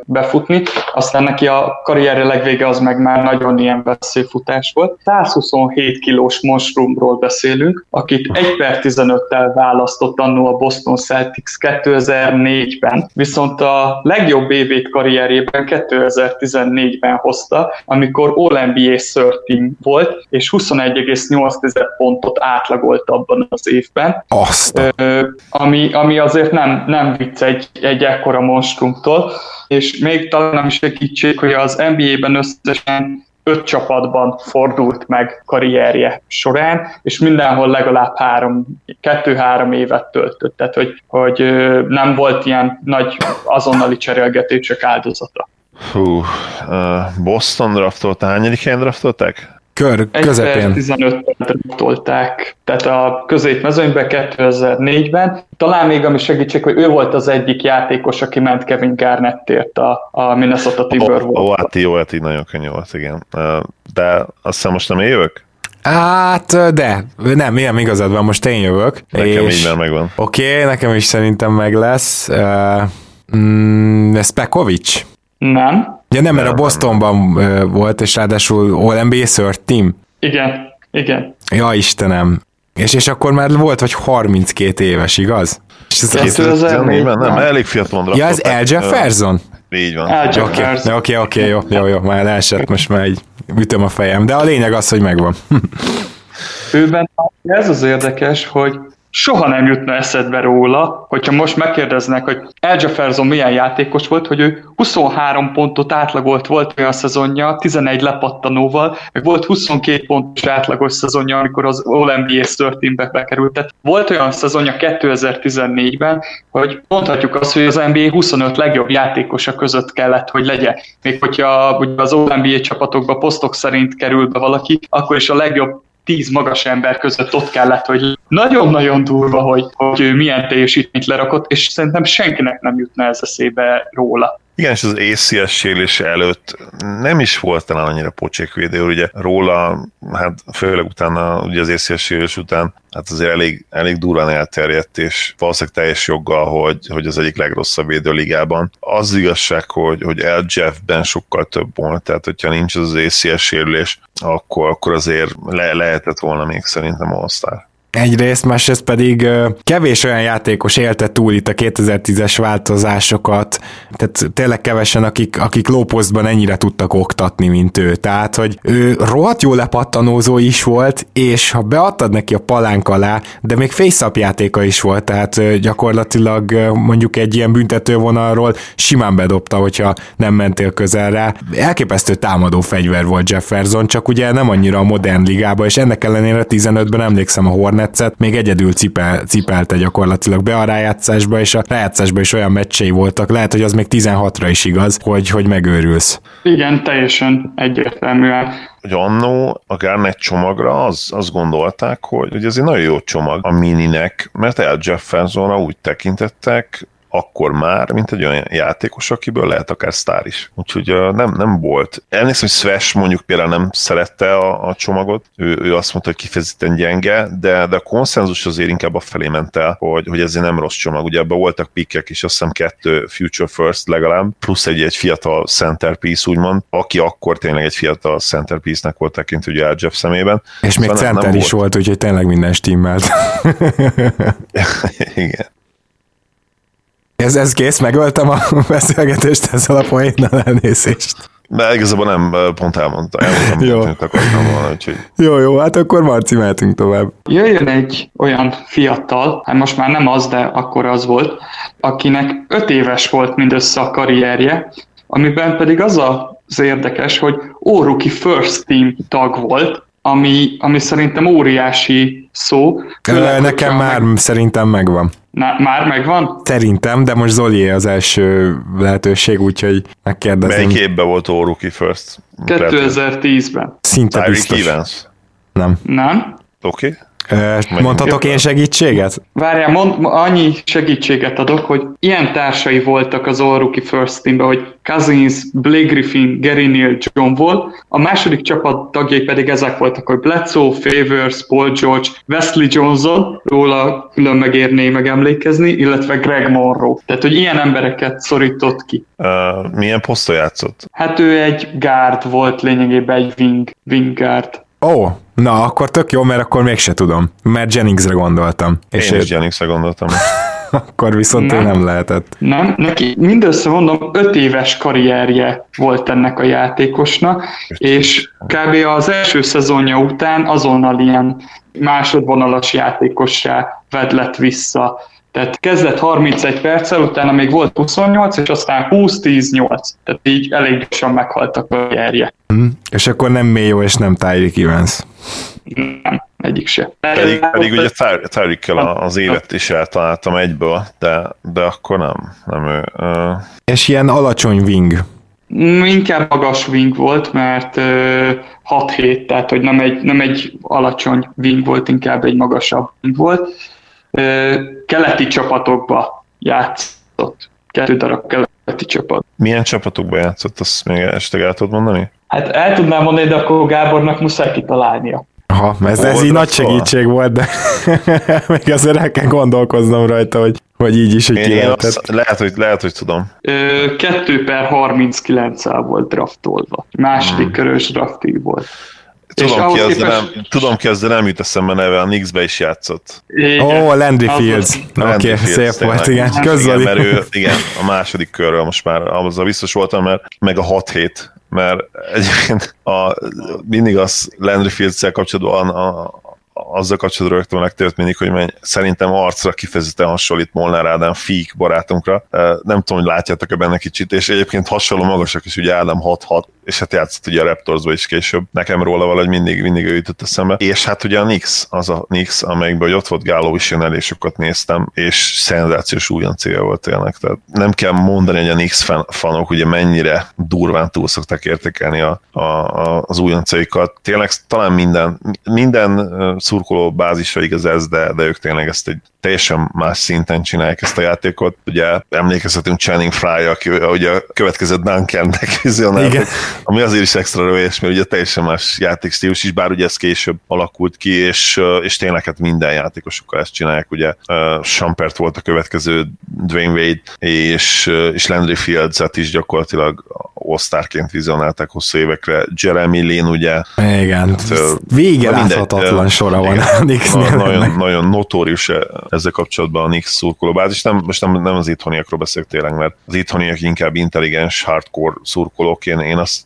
befutni, aztán neki a karrierje legvége az meg már nagyon ilyen veszélyfutás volt. 127 kilós monstrumról beszélünk, akit 1 per 15-tel választott annó a Boston Celtics 2004-ben, viszont a legjobb évét karrierjében 2014-ben hozta, amikor All-NBA 13 volt, és 21,8 pontot átlagolt abban az évben. Azt ami, ami azért nem, nem vicc egy, egy ekkora monstrumtól, és még talán nem is segítség, hogy az NBA-ben összesen öt csapatban fordult meg karrierje során, és mindenhol legalább három, kettő-három évet töltött, tehát hogy, hogy nem volt ilyen nagy azonnali cserélgetések áldozata. Hú, uh, Boston draftolta, hányadik helyen draftolták? Kör, közepén. 15 tolták, tehát a középmezőnyben 2004-ben. Talán még ami segítség, hogy ő volt az egyik játékos, aki ment Kevin Garnettért a, a Minnesota Timberwolves. Ó, hát jó, hát így nagyon könnyű volt, igen. De azt hiszem most nem jövök? Hát, de, nem, ilyen igazad van, most én jövök. Nekem és... így már megvan. Oké, okay, nekem is szerintem meg lesz. Uh, mm, Spekovics? Nem. Ja nem, mert a Bostonban volt, és ráadásul All-NBA third team. Igen, igen. Ja, Istenem. És, és akkor már volt, hogy 32 éves, igaz? És ez 2004-ben? Nem, elég fiatal Ja, ez El Jefferson? Így van. Oké, oké, oké, jó, jó, jó, már leesett, most már egy ütöm a fejem, de a lényeg az, hogy megvan. *laughs* Őben ez az érdekes, hogy soha nem jutna eszedbe róla, hogyha most megkérdeznek, hogy El Jefferson milyen játékos volt, hogy ő 23 pontot átlagolt volt olyan szezonja, 11 lepattanóval, meg volt 22 pontos átlagos szezonja, amikor az All-NBA Teambe bekerült. Tehát volt olyan szezonja 2014-ben, hogy mondhatjuk azt, hogy az NBA 25 legjobb játékosa között kellett, hogy legyen. Még hogyha az All-NBA csapatokba posztok szerint kerül be valaki, akkor is a legjobb tíz magas ember között ott kellett, hogy nagyon-nagyon durva, hogy, hogy ő milyen teljesítményt lerakott, és szerintem senkinek nem jutna ez eszébe róla. Igen, és az ACS sérülése előtt nem is volt talán annyira pocsék védő, ugye róla, hát főleg utána, ugye az ACS sérülés után, hát azért elég, elég durván elterjedt, és valószínűleg teljes joggal, hogy, hogy az egyik legrosszabb védő ligában. Az igazság, hogy, hogy El Jeff-ben sokkal több volt, tehát hogyha nincs az ACS sérülés, akkor, akkor azért le, lehetett volna még szerintem All-Star. Egyrészt, másrészt pedig kevés olyan játékos élte túl itt a 2010-es változásokat, tehát tényleg kevesen, akik, akik lóposztban ennyire tudtak oktatni, mint ő. Tehát, hogy ő rohadt jó lepattanózó is volt, és ha beadtad neki a palánk alá, de még face játéka is volt, tehát gyakorlatilag mondjuk egy ilyen büntetővonalról simán bedobta, hogyha nem mentél közelre. Elképesztő támadó fegyver volt Jefferson, csak ugye nem annyira a modern ligába, és ennek ellenére 15-ben emlékszem a Hornet Netszet még egyedül cipel, cipelte gyakorlatilag be a rájátszásba, és a rájátszásban is olyan meccsei voltak, lehet, hogy az még 16-ra is igaz, hogy, hogy megőrülsz. Igen, teljesen egyértelműen hogy annó a Garnett csomagra az, azt gondolták, hogy, hogy ez egy nagyon jó csomag a mininek, mert El Jeffersonra úgy tekintettek, akkor már, mint egy olyan játékos, akiből lehet akár sztár is. Úgyhogy nem, nem volt. Elnézem, hogy Swash mondjuk például nem szerette a, a csomagot, ő, ő azt mondta, hogy kifejezetten gyenge, de, de a konszenzus azért inkább a felé ment el, hogy, hogy ez egy nem rossz csomag. Ugye ebben voltak pikkek is, azt hiszem kettő Future First legalább, plusz egy, egy fiatal centerpiece, úgymond, aki akkor tényleg egy fiatal centerpiece-nek volt tekintő, ugye Jeff szemében. És még szóval center nem is volt, volt úgyhogy tényleg minden stimmelt. *laughs* Igen. Ez, ez kész, megöltem a *laughs* beszélgetést ezzel a poénnal elnézést. De igazából nem, pont elmondta, elmondtam, jó. amit akartam volna, úgyhogy... Jó, jó, hát akkor Marci, mehetünk tovább. Jöjjön egy olyan fiatal, hát most már nem az, de akkor az volt, akinek öt éves volt mindössze a karrierje, amiben pedig az az érdekes, hogy Óruki First Team tag volt, ami, ami szerintem óriási szó. Főleg, Nekem már meg... szerintem megvan. Na, már megvan? Szerintem, de most Zoli az első lehetőség, úgyhogy megkérdezem. Melyik évben volt All Rookie First? 2010-ben. Szinte Tyreek biztos. Evans. Nem. Nem? Oké. Okay. Mondhatok én segítséget? Várjál, mond, annyi segítséget adok, hogy ilyen társai voltak az All First Teamben, hogy Cousins, Blake Griffin, Gary Neal, John Wall. A második csapat tagjai pedig ezek voltak, hogy Bledsoe, Favors, Paul George, Wesley Johnson, róla külön megérné megemlékezni, illetve Greg Monroe. Tehát, hogy ilyen embereket szorított ki. Uh, milyen poszton játszott? Hát ő egy guard volt lényegében, egy wing, wing guard. Ó, oh, na akkor tök jó, mert akkor mégse tudom, mert Jenningsre gondoltam. Én és is Jenningsre gondoltam. *laughs* akkor viszont nem. ő nem lehetett. Nem, neki mindössze mondom, öt éves karrierje volt ennek a játékosnak, és kb. az első szezonja után azonnal ilyen másodvonalas játékossá vedlett vissza tehát kezdett 31 perccel, utána még volt 28, és aztán 20-10-8. Tehát így elég gyorsan meghalt a karrierje. Mm. És akkor nem Mayo és nem Tyreek Evans. Nem, egyik se. Pedig, pedig ugye Tyreekkel az évet is eltaláltam egyből, de, de akkor nem. nem ő. És ilyen alacsony wing. Mm, inkább magas wing volt, mert uh, 6-7, tehát hogy nem egy, nem egy alacsony wing volt, inkább egy magasabb wing volt keleti csapatokba játszott. Kettő darab keleti csapat. Milyen csapatokba játszott, azt még esetleg el tudod mondani? Hát el tudnám mondani, de akkor Gábornak muszáj kitalálnia. Ha, ez, ez így nagy segítség volt, de *laughs* még azért el kell gondolkoznom rajta, hogy, hogy így is, hogy ki azt, lehet, hogy, lehet, hogy tudom. Ö, 2 per 39 volt draftolva. Második hmm. körös draftig volt. Tudom ki, képest... nem, tudom ki, ezzel nem jut eszembe neve, a Knicks-be is játszott. Ó, oh, Landry Fields. Oké, okay, szép volt, igen. Igen, mert ő, igen, a második körről most már azzal biztos voltam, mert meg a 6-7 mert egyébként a, mindig az Landry Fields-szel kapcsolatban a, azzal kapcsolatban rögtön megtört mindig, hogy menj, szerintem arcra kifejezetten hasonlít Molnár Ádám Fík barátunkra. Nem tudom, hogy látjátok-e benne kicsit, és egyébként hasonló magasak is, ugye Ádám 6-6, és hát játszott ugye a Raptorsba is később. Nekem róla valahogy mindig, mindig ő jutott eszembe. És hát ugye a Nix, az a Nix, amelyikből ott volt Gáló is jön elég sokat néztem, és szenzációs célja volt tényleg. Tehát nem kell mondani, hogy a Nix fanok ugye mennyire durván túl szokták értékelni a, a, a, az újoncaikat. Tényleg talán minden, minden szurkoló bázisra igaz ez, de, de ők tényleg ezt egy teljesen más szinten csinálják ezt a játékot. Ugye emlékezhetünk Channing Fry, aki ugye a következő Duncan-nek vizionált, ami azért is extra rövélyes, mert ugye teljesen más játékstílus is, bár ugye ez később alakult ki, és, és tényleg hát minden játékosokkal ezt csinálják, ugye uh, Sampert volt a következő Dwayne Wade, és, és Landry Fields-et is gyakorlatilag osztárként vizionálták hosszú évekre. Jeremy Lin, ugye. Igen, hát, vége láthatatlan sora van a Knicksnél. Nagyon, nagyon notórius ezzel kapcsolatban a Knicks szurkolóbázis. Nem, most nem, nem az itthoniakról beszélek tényleg, mert az itthoniak inkább intelligens, hardcore szurkolók. Én, én azt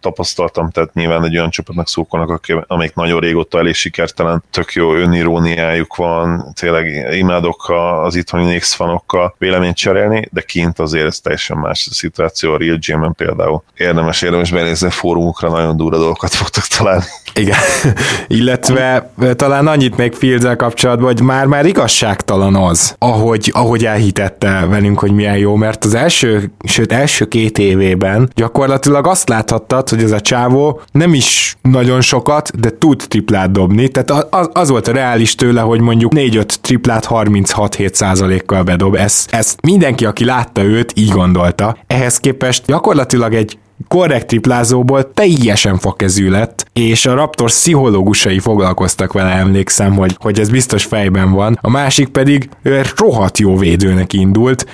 tapasztaltam, tehát nyilván egy olyan csapatnak szurkolnak, amelyik nagyon régóta elég sikertelen, tök jó öniróniájuk van, tényleg imádok az itthoni Knicks fanokkal véleményt cserélni, de kint azért ez teljesen más a szituáció. A Real gym például érdemes, érdemes benézni a fórumokra, nagyon durva dolgokat fogtok találni. Igen, *laughs* illetve talán annyit még fields kapcsolatban, hogy már-már igazságtalan az, ahogy, ahogy elhitette velünk, hogy milyen jó, mert az első, sőt első két évében gyakorlatilag azt láthattad, hogy ez a csávó nem is nagyon sokat, de tud triplát dobni, tehát az, az volt a reális tőle, hogy mondjuk 4-5 triplát 36-7 százalékkal bedob. Ezt, ezt mindenki, aki látta őt, így gondolta. Ehhez képest gyakorlatilag egy korrekt triplázóból teljesen fakezű lett, és a Raptors pszichológusai foglalkoztak vele, emlékszem, hogy, hogy ez biztos fejben van. A másik pedig rohadt jó védőnek indult,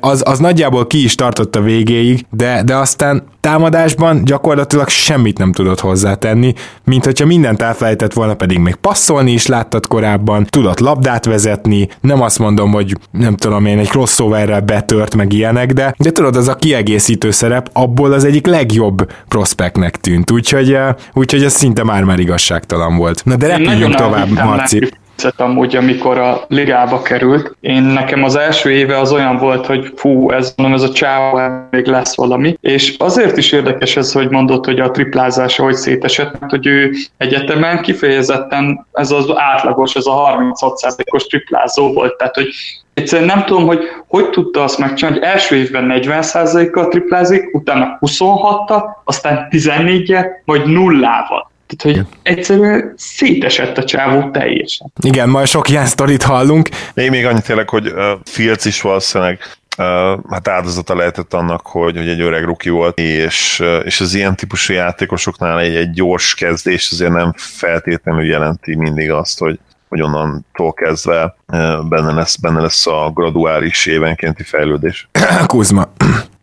az, az nagyjából ki is tartott a végéig, de, de aztán támadásban gyakorlatilag semmit nem tudott hozzátenni, mint hogyha mindent elfelejtett volna, pedig még passzolni is láttad korábban, tudott labdát vezetni, nem azt mondom, hogy nem tudom én, egy crossoverrel betört meg ilyenek, de, de tudod, az a kiegészítő szerep abból az egyik legjobb prospektnek tűnt, úgyhogy, úgyhogy ez szinte már-már igazságtalan volt. Na de repüljünk tovább, Marci amúgy, amikor a ligába került. Én nekem az első éve az olyan volt, hogy fú, ez, mondom, ez a csávó még lesz valami. És azért is érdekes ez, hogy mondott, hogy a triplázása hogy szétesett, mert hogy ő egyetemen kifejezetten ez az átlagos, ez a 36%-os triplázó volt. Tehát, hogy egyszerűen nem tudom, hogy hogy tudta azt megcsinálni, hogy első évben 40%-kal triplázik, utána 26-tal, aztán 14-jel, majd nullával. Tehát, hogy egyszerűen szétesett a csávó teljesen. Igen, majd sok ilyen sztorit hallunk. Még, még annyit tényleg, hogy uh, Fields is valószínűleg Uh, hát áldozata lehetett annak, hogy, hogy egy öreg ruki volt, és, uh, és az ilyen típusú játékosoknál egy, egy gyors kezdés azért nem feltétlenül jelenti mindig azt, hogy, hogy onnantól kezdve uh, benne lesz, benne lesz a graduális évenkénti fejlődés. Kuzma.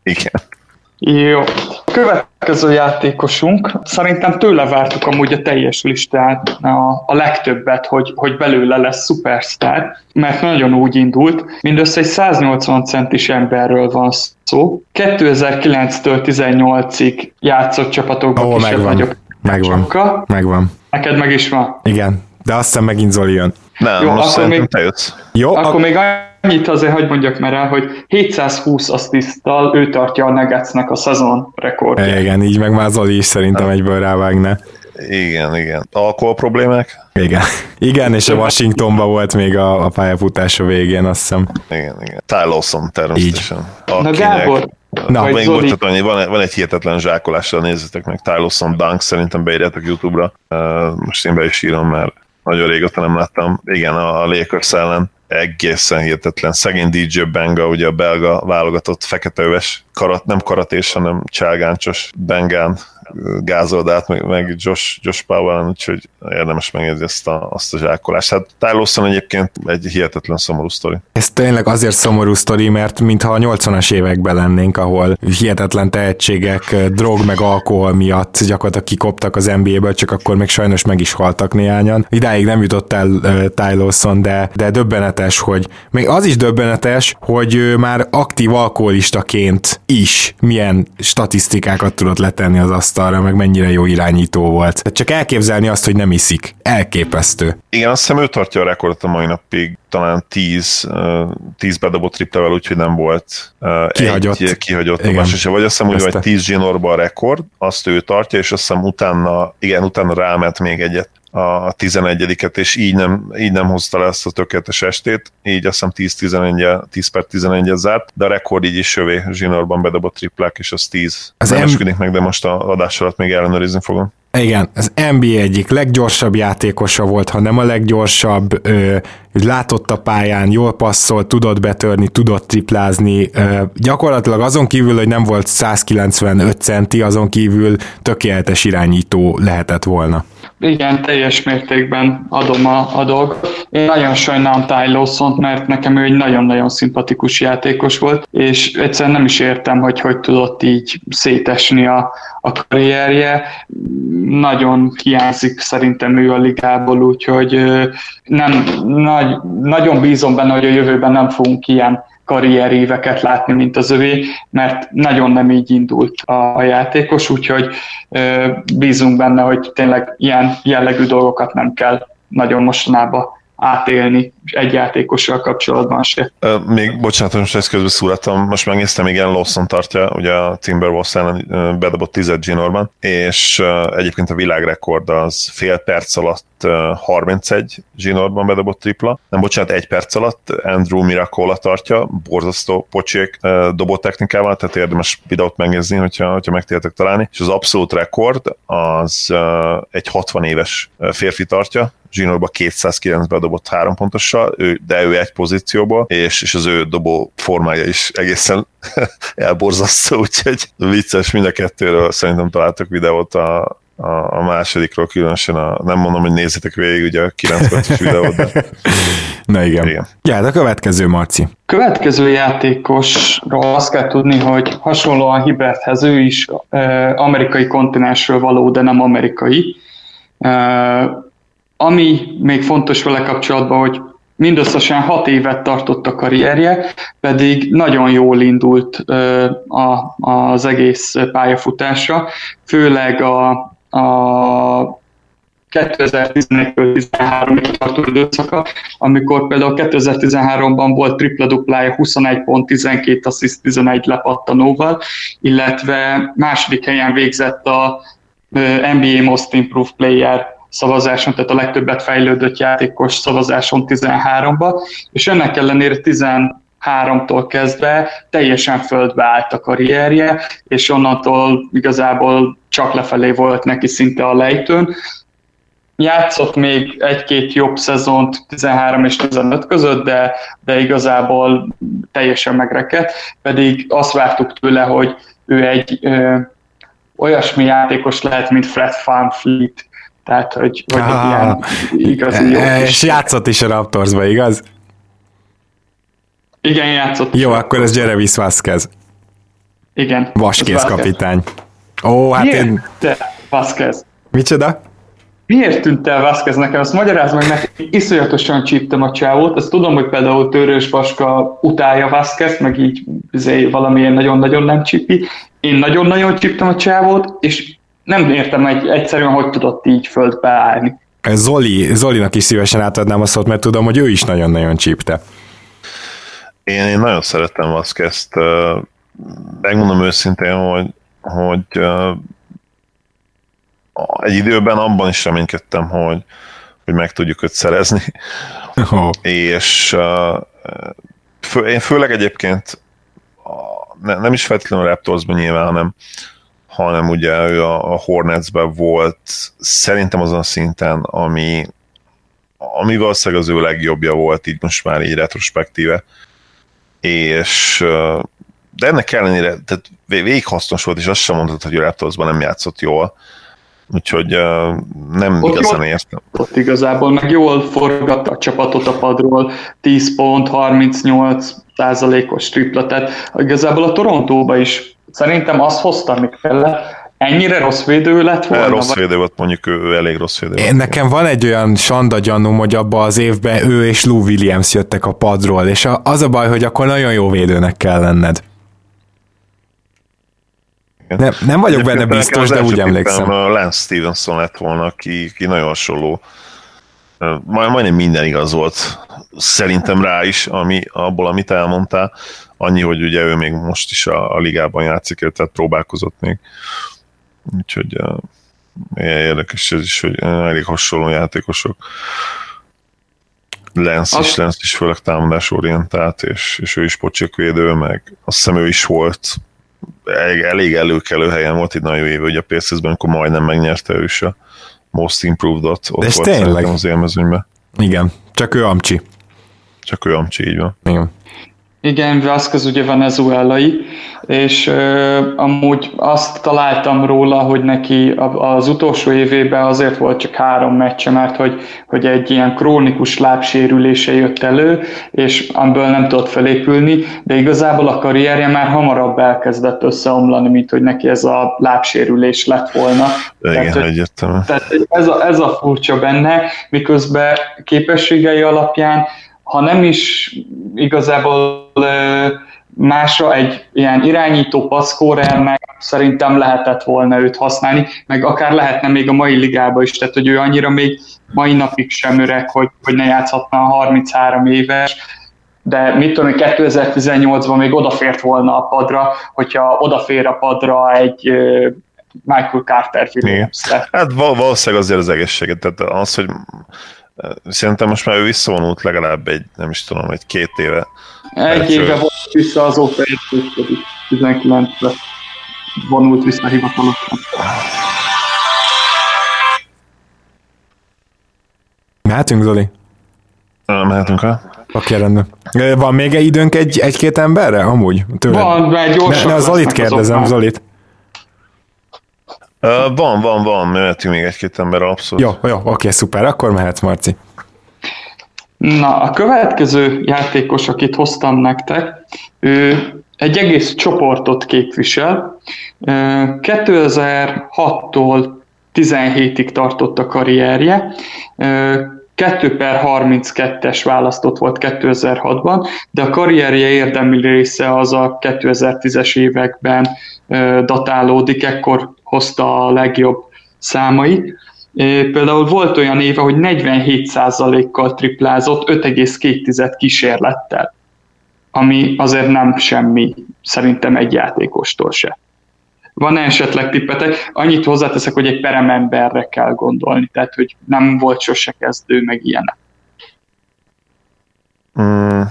Igen. Jó. Következő játékosunk, szerintem tőle vártuk amúgy a teljes listát a, a legtöbbet, hogy, hogy belőle lesz szupersztár, mert nagyon úgy indult, mindössze egy 180 centis emberről van szó. 2009-től 18-ig játszott csapatokban oh, kisebb megvan. Megvan. Megvan. Neked meg is van. Igen, de aztán megint Zoli jön. Nem, Jó, most akkor még, te jössz. Jó, akkor ak- még annyit azért hogy mondjak már el, hogy 720 assziszttal ő tartja a Nuggetsnek a szezon rekordját. Igen, így meg már Zoli is szerintem egyből rávágna. Igen, igen. Alkohol problémák? Igen. *laughs* Igen, és a Washingtonban volt még a, a pályafutása végén, azt hiszem. Igen, igen. Ty Lawson természetesen. Na Gábor, Na, még Zoli... annyi, van, van egy hihetetlen zsákolással, nézzétek meg, Ty Lawson Dunk, szerintem beírjátok YouTube-ra. Uh, most én be is írom, mert nagyon régóta nem láttam. Igen, a, a Lakers ellen egészen hihetetlen. Szegény DJ Benga, ugye a belga válogatott feketeöves, karat, nem karatés, hanem cságáncsos Bengán gázold át, meg, meg Josh, Josh Powell, úgyhogy érdemes megnézni ezt a, azt a zsákolást. Hát Ty egyébként egy hihetetlen szomorú sztori. Ez tényleg azért szomorú sztori, mert mintha a 80-as években lennénk, ahol hihetetlen tehetségek drog meg alkohol miatt gyakorlatilag kikoptak az NBA-ből, csak akkor még sajnos meg is haltak néhányan. Idáig nem jutott el uh, Ty Lawson, de, de döbbenetes, hogy még az is döbbenetes, hogy ő már aktív alkoholistaként is milyen statisztikákat tudott letenni az asztalra asztalra, meg mennyire jó irányító volt. Tehát csak elképzelni azt, hogy nem iszik. Elképesztő. Igen, azt hiszem ő tartja a rekordot a mai napig, talán 10, 10 bedobott triplevel, úgyhogy nem volt kihagyott, egy kihagyott dobás, vagy azt hiszem, hogy vagy 10 zsinórba a rekord, azt ő tartja, és azt hiszem utána, igen, utána ráment még egyet a 11-et, és így nem, így nem hozta le ezt a tökéletes estét, így azt hiszem 10-11, 10 per 11 zárt, de a rekord így is jövé zsinórban bedobott triplák, és az 10. Az nem M- meg, de most a adás alatt még ellenőrizni fogom. Igen, az NBA egyik leggyorsabb játékosa volt, ha nem a leggyorsabb, ö, látott a pályán, jól passzol, tudott betörni, tudott triplázni, ö, gyakorlatilag azon kívül, hogy nem volt 195 centi, azon kívül tökéletes irányító lehetett volna. Igen, teljes mértékben adom a, a dolgot. Én nagyon sajnálom Ty Lawson-t, mert nekem ő egy nagyon-nagyon szimpatikus játékos volt, és egyszerűen nem is értem, hogy hogy tudott így szétesni a, a karrierje. Nagyon hiányzik szerintem ő a ligából, úgyhogy nem, nagy, nagyon bízom benne, hogy a jövőben nem fogunk ilyen karrieréveket látni, mint az övé, mert nagyon nem így indult a, a játékos, úgyhogy ö, bízunk benne, hogy tényleg ilyen jellegű dolgokat nem kell nagyon mostanában átélni egy játékossal kapcsolatban se. Még, bocsánat, most ezt közben szúrtam, most megnéztem, igen, Lawson tartja, ugye a Timberwolves ellen bedobott 10 Ginorban, és egyébként a világrekord az fél perc alatt 31 Ginorban bedobott tripla, nem bocsánat, egy perc alatt Andrew Miracola tartja, borzasztó pocsék dobó technikával, tehát érdemes videót megnézni, hogyha, hogyha megtértek találni, és az abszolút rekord az egy 60 éves férfi tartja, Zsinórba 209 bedobott három pontossal, ő, de ő egy pozícióba, és, és az ő dobó formája is egészen *laughs* elborzasztó, úgyhogy vicces mind a kettőről szerintem találtak videót a, a, a másodikról különösen, a, nem mondom, hogy nézzétek végig ugye a 9 perces videót, de... *laughs* Na igen. igen. Ja, de a következő, Marci. Következő játékosról azt kell tudni, hogy hasonlóan Hiberthez ő is e, amerikai kontinensről való, de nem amerikai. E, ami még fontos vele kapcsolatban, hogy mindösszesen hat évet tartott a karrierje, pedig nagyon jól indult az egész pályafutása, főleg a, a 2011-13-ig tartó időszaka, amikor például 2013-ban volt tripla-duplája 21 pont, 12 assziszt, 11 lepattanóval, illetve második helyen végzett a NBA Most Improved Player szavazáson, tehát a legtöbbet fejlődött játékos szavazáson 13-ba, és ennek ellenére 13-tól kezdve teljesen földbe állt a karrierje, és onnantól igazából csak lefelé volt neki szinte a lejtőn. Játszott még egy-két jobb szezont 13 és 15 között, de, de igazából teljesen megrekedt, pedig azt vártuk tőle, hogy ő egy ö, olyasmi játékos lehet, mint Fred Van Fleet, tehát, hogy, hogy ah, ilyen igazi jó e, És játszott is a Raptorsba, igaz? Igen, játszott. Jó, akkor ez Jerevis Vázquez. Igen. Vaskész kapitány. Ó, hát Miért én... te Vázquez? Micsoda? Miért tűnt el Vázquez nekem? Azt magyaráz meg neki, iszonyatosan csíptem a csávót. Azt tudom, hogy például Törős Vaska utálja Vázquez, meg így izé, valamilyen nagyon-nagyon nem csípi. Én nagyon-nagyon csíptem a csávót, és nem értem egy, egyszerűen, hogy tudott így földbe állni. Zoli, Zolinak is szívesen átadnám a szót, mert tudom, hogy ő is nagyon-nagyon csípte. Én, én nagyon szeretem Vazquez-t. Megmondom őszintén, hogy, hogy egy időben abban is reménykedtem, hogy, hogy meg tudjuk őt szerezni. Oh. És fő, én főleg egyébként nem is feltétlenül a Raptorsban nyilván, hanem hanem ugye ő a, a Hornetsben volt szerintem azon a szinten, ami, ami valószínűleg az ő legjobbja volt, így most már így retrospektíve. És de ennek ellenére, tehát végig hasznos volt, és azt sem mondhatod, hogy a Raptorsban nem játszott jól. Úgyhogy nem ott igazán jól, értem. Ott igazából meg jól forgatta a csapatot a padról, 10 pont, 38 százalékos tripla, tehát igazából a Torontóba is Szerintem azt hozta, amit kellett. Ennyire rossz védő lett volna? Rossz védő volt, mondjuk ő, ő elég rossz védő Én Nekem van egy olyan sanda gyanúm, hogy abban az évben ő és Lou Williams jöttek a padról, és az a baj, hogy akkor nagyon jó védőnek kell lenned. Nem, nem vagyok benne biztos, de úgy emlékszem. Lance Stevenson lett volna, ki, ki nagyon hasonló. Majd, majdnem minden igaz volt szerintem rá is, ami, abból, amit elmondtál. Annyi, hogy ugye ő még most is a, a ligában játszik, tehát próbálkozott még. Úgyhogy uh, érdekes ez is, hogy elég hasonló játékosok. Lens is, Lens is főleg támadásorientált, és, és ő is pocsékvédő, meg azt hiszem ő is volt elég, elég előkelő helyen volt egy nagyon év, hogy a PSS-ben, akkor majdnem megnyerte ő is a Most Improved-ot. Ott De volt tényleg? az élmezőnyben. Igen, csak ő Amcsi. Csak ő Amcsi, így van. Igen. Igen, Vázquez ugye venezuelai, és uh, amúgy azt találtam róla, hogy neki az utolsó évében azért volt csak három meccse, mert hogy, hogy egy ilyen krónikus lábsérülése jött elő, és amiből nem tudott felépülni, de igazából a karrierje már hamarabb elkezdett összeomlani, mint hogy neki ez a lábsérülés lett volna. Igen, tehát, egyértelmű. Tehát ez a, ez a furcsa benne, miközben képességei alapján ha nem is igazából másra egy ilyen irányító passzkórernek szerintem lehetett volna őt használni, meg akár lehetne még a mai ligába is, tehát hogy ő annyira még mai napig sem öreg, hogy, hogy ne játszhatna a 33 éves, de mit tudom, 2018-ban még odafért volna a padra, hogyha odafér a padra egy Michael Carter Williams. Hát valószínűleg azért az egészséget, tehát az, hogy Szerintem most már ő visszavonult legalább egy, nem is tudom, egy két éve. Egy éve volt vissza, azóta értődik. 19-re vonult vissza hivatalosan. Mehetünk, Zoli? Mehetünk, ha? Oké, rendben. Van még egy időnk egy, egy-két emberre, amúgy? Tőle? Van, mert gyorsan. Ne, ne Zolit kérdezem, Zolit. Uh, van, van, van, mehetünk még egy-két ember, abszolút. Jó, jó, oké, szuper, akkor mehetsz, Marci. Na, a következő játékos, akit hoztam nektek, ő egy egész csoportot képvisel. 2006-tól 17-ig tartott a karrierje. 2 per 32-es választott volt 2006-ban, de a karrierje érdemi része az a 2010-es években datálódik, ekkor hozta a legjobb számait. Például volt olyan éve, hogy 47%-kal triplázott 5,2 kísérlettel, ami azért nem semmi szerintem egy játékostól se. Van esetleg tippetek? Annyit hozzáteszek, hogy egy perememberre kell gondolni, tehát hogy nem volt sose kezdő, meg ilyenek. Mm.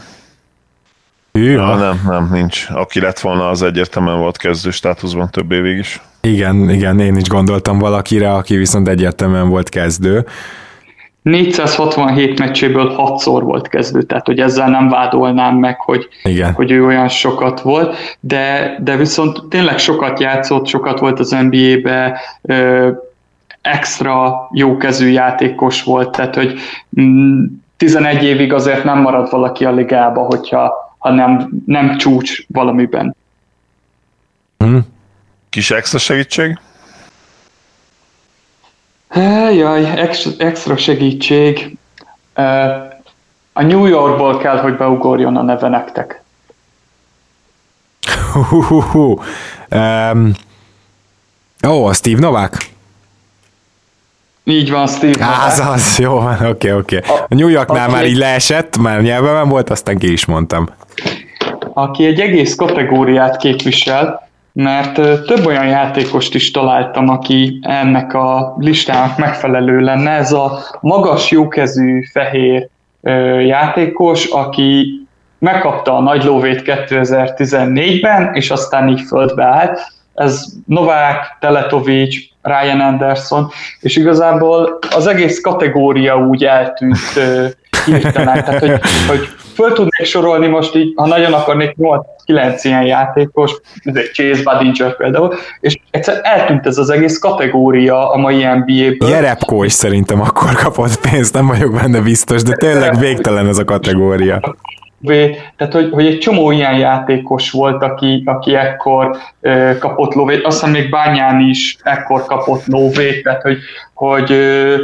Ja, nem, nem, nincs. Aki lett volna, az egyértelműen volt kezdő státuszban több évig is. Igen, igen, én is gondoltam valakire, aki viszont egyértelműen volt kezdő. 467 meccséből 6-szor volt kezdő, tehát hogy ezzel nem vádolnám meg, hogy, Igen. hogy ő olyan sokat volt, de, de viszont tényleg sokat játszott, sokat volt az NBA-be, ö, extra jókezű játékos volt, tehát hogy 11 mm, évig azért nem marad valaki a ligába, hogyha ha nem, csúcs valamiben. Hmm. Kis extra segítség? Jaj, extra, extra segítség. A New Yorkból kell, hogy beugorjon a neve nektek. Um, ó, a Steve Novák? Így van, Steve az, az, jó van, oké, oké. A New Yorknál már így leesett, már nyelven volt, aztán ki is mondtam. Aki egy egész kategóriát képvisel, mert több olyan játékost is találtam, aki ennek a listának megfelelő lenne. Ez a magas, jókezű, fehér játékos, aki megkapta a nagy lóvét 2014-ben, és aztán így földbe állt. Ez Novák, Teletovics, Ryan Anderson, és igazából az egész kategória úgy eltűnt hirtelen, tehát hogy, hogy föl tudnék sorolni most így, ha nagyon akarnék, 8-9 ilyen játékos, Chase Badinger például, és egyszer eltűnt ez az egész kategória a mai NBA-ből. Jerepko is szerintem akkor kapott pénzt, nem vagyok benne biztos, de tényleg végtelen ez a kategória. Tehát, hogy, hogy egy csomó ilyen játékos volt, aki, aki ekkor ö, kapott lóvét, azt még Bányán is ekkor kapott lóvét, tehát hogy, hogy ö,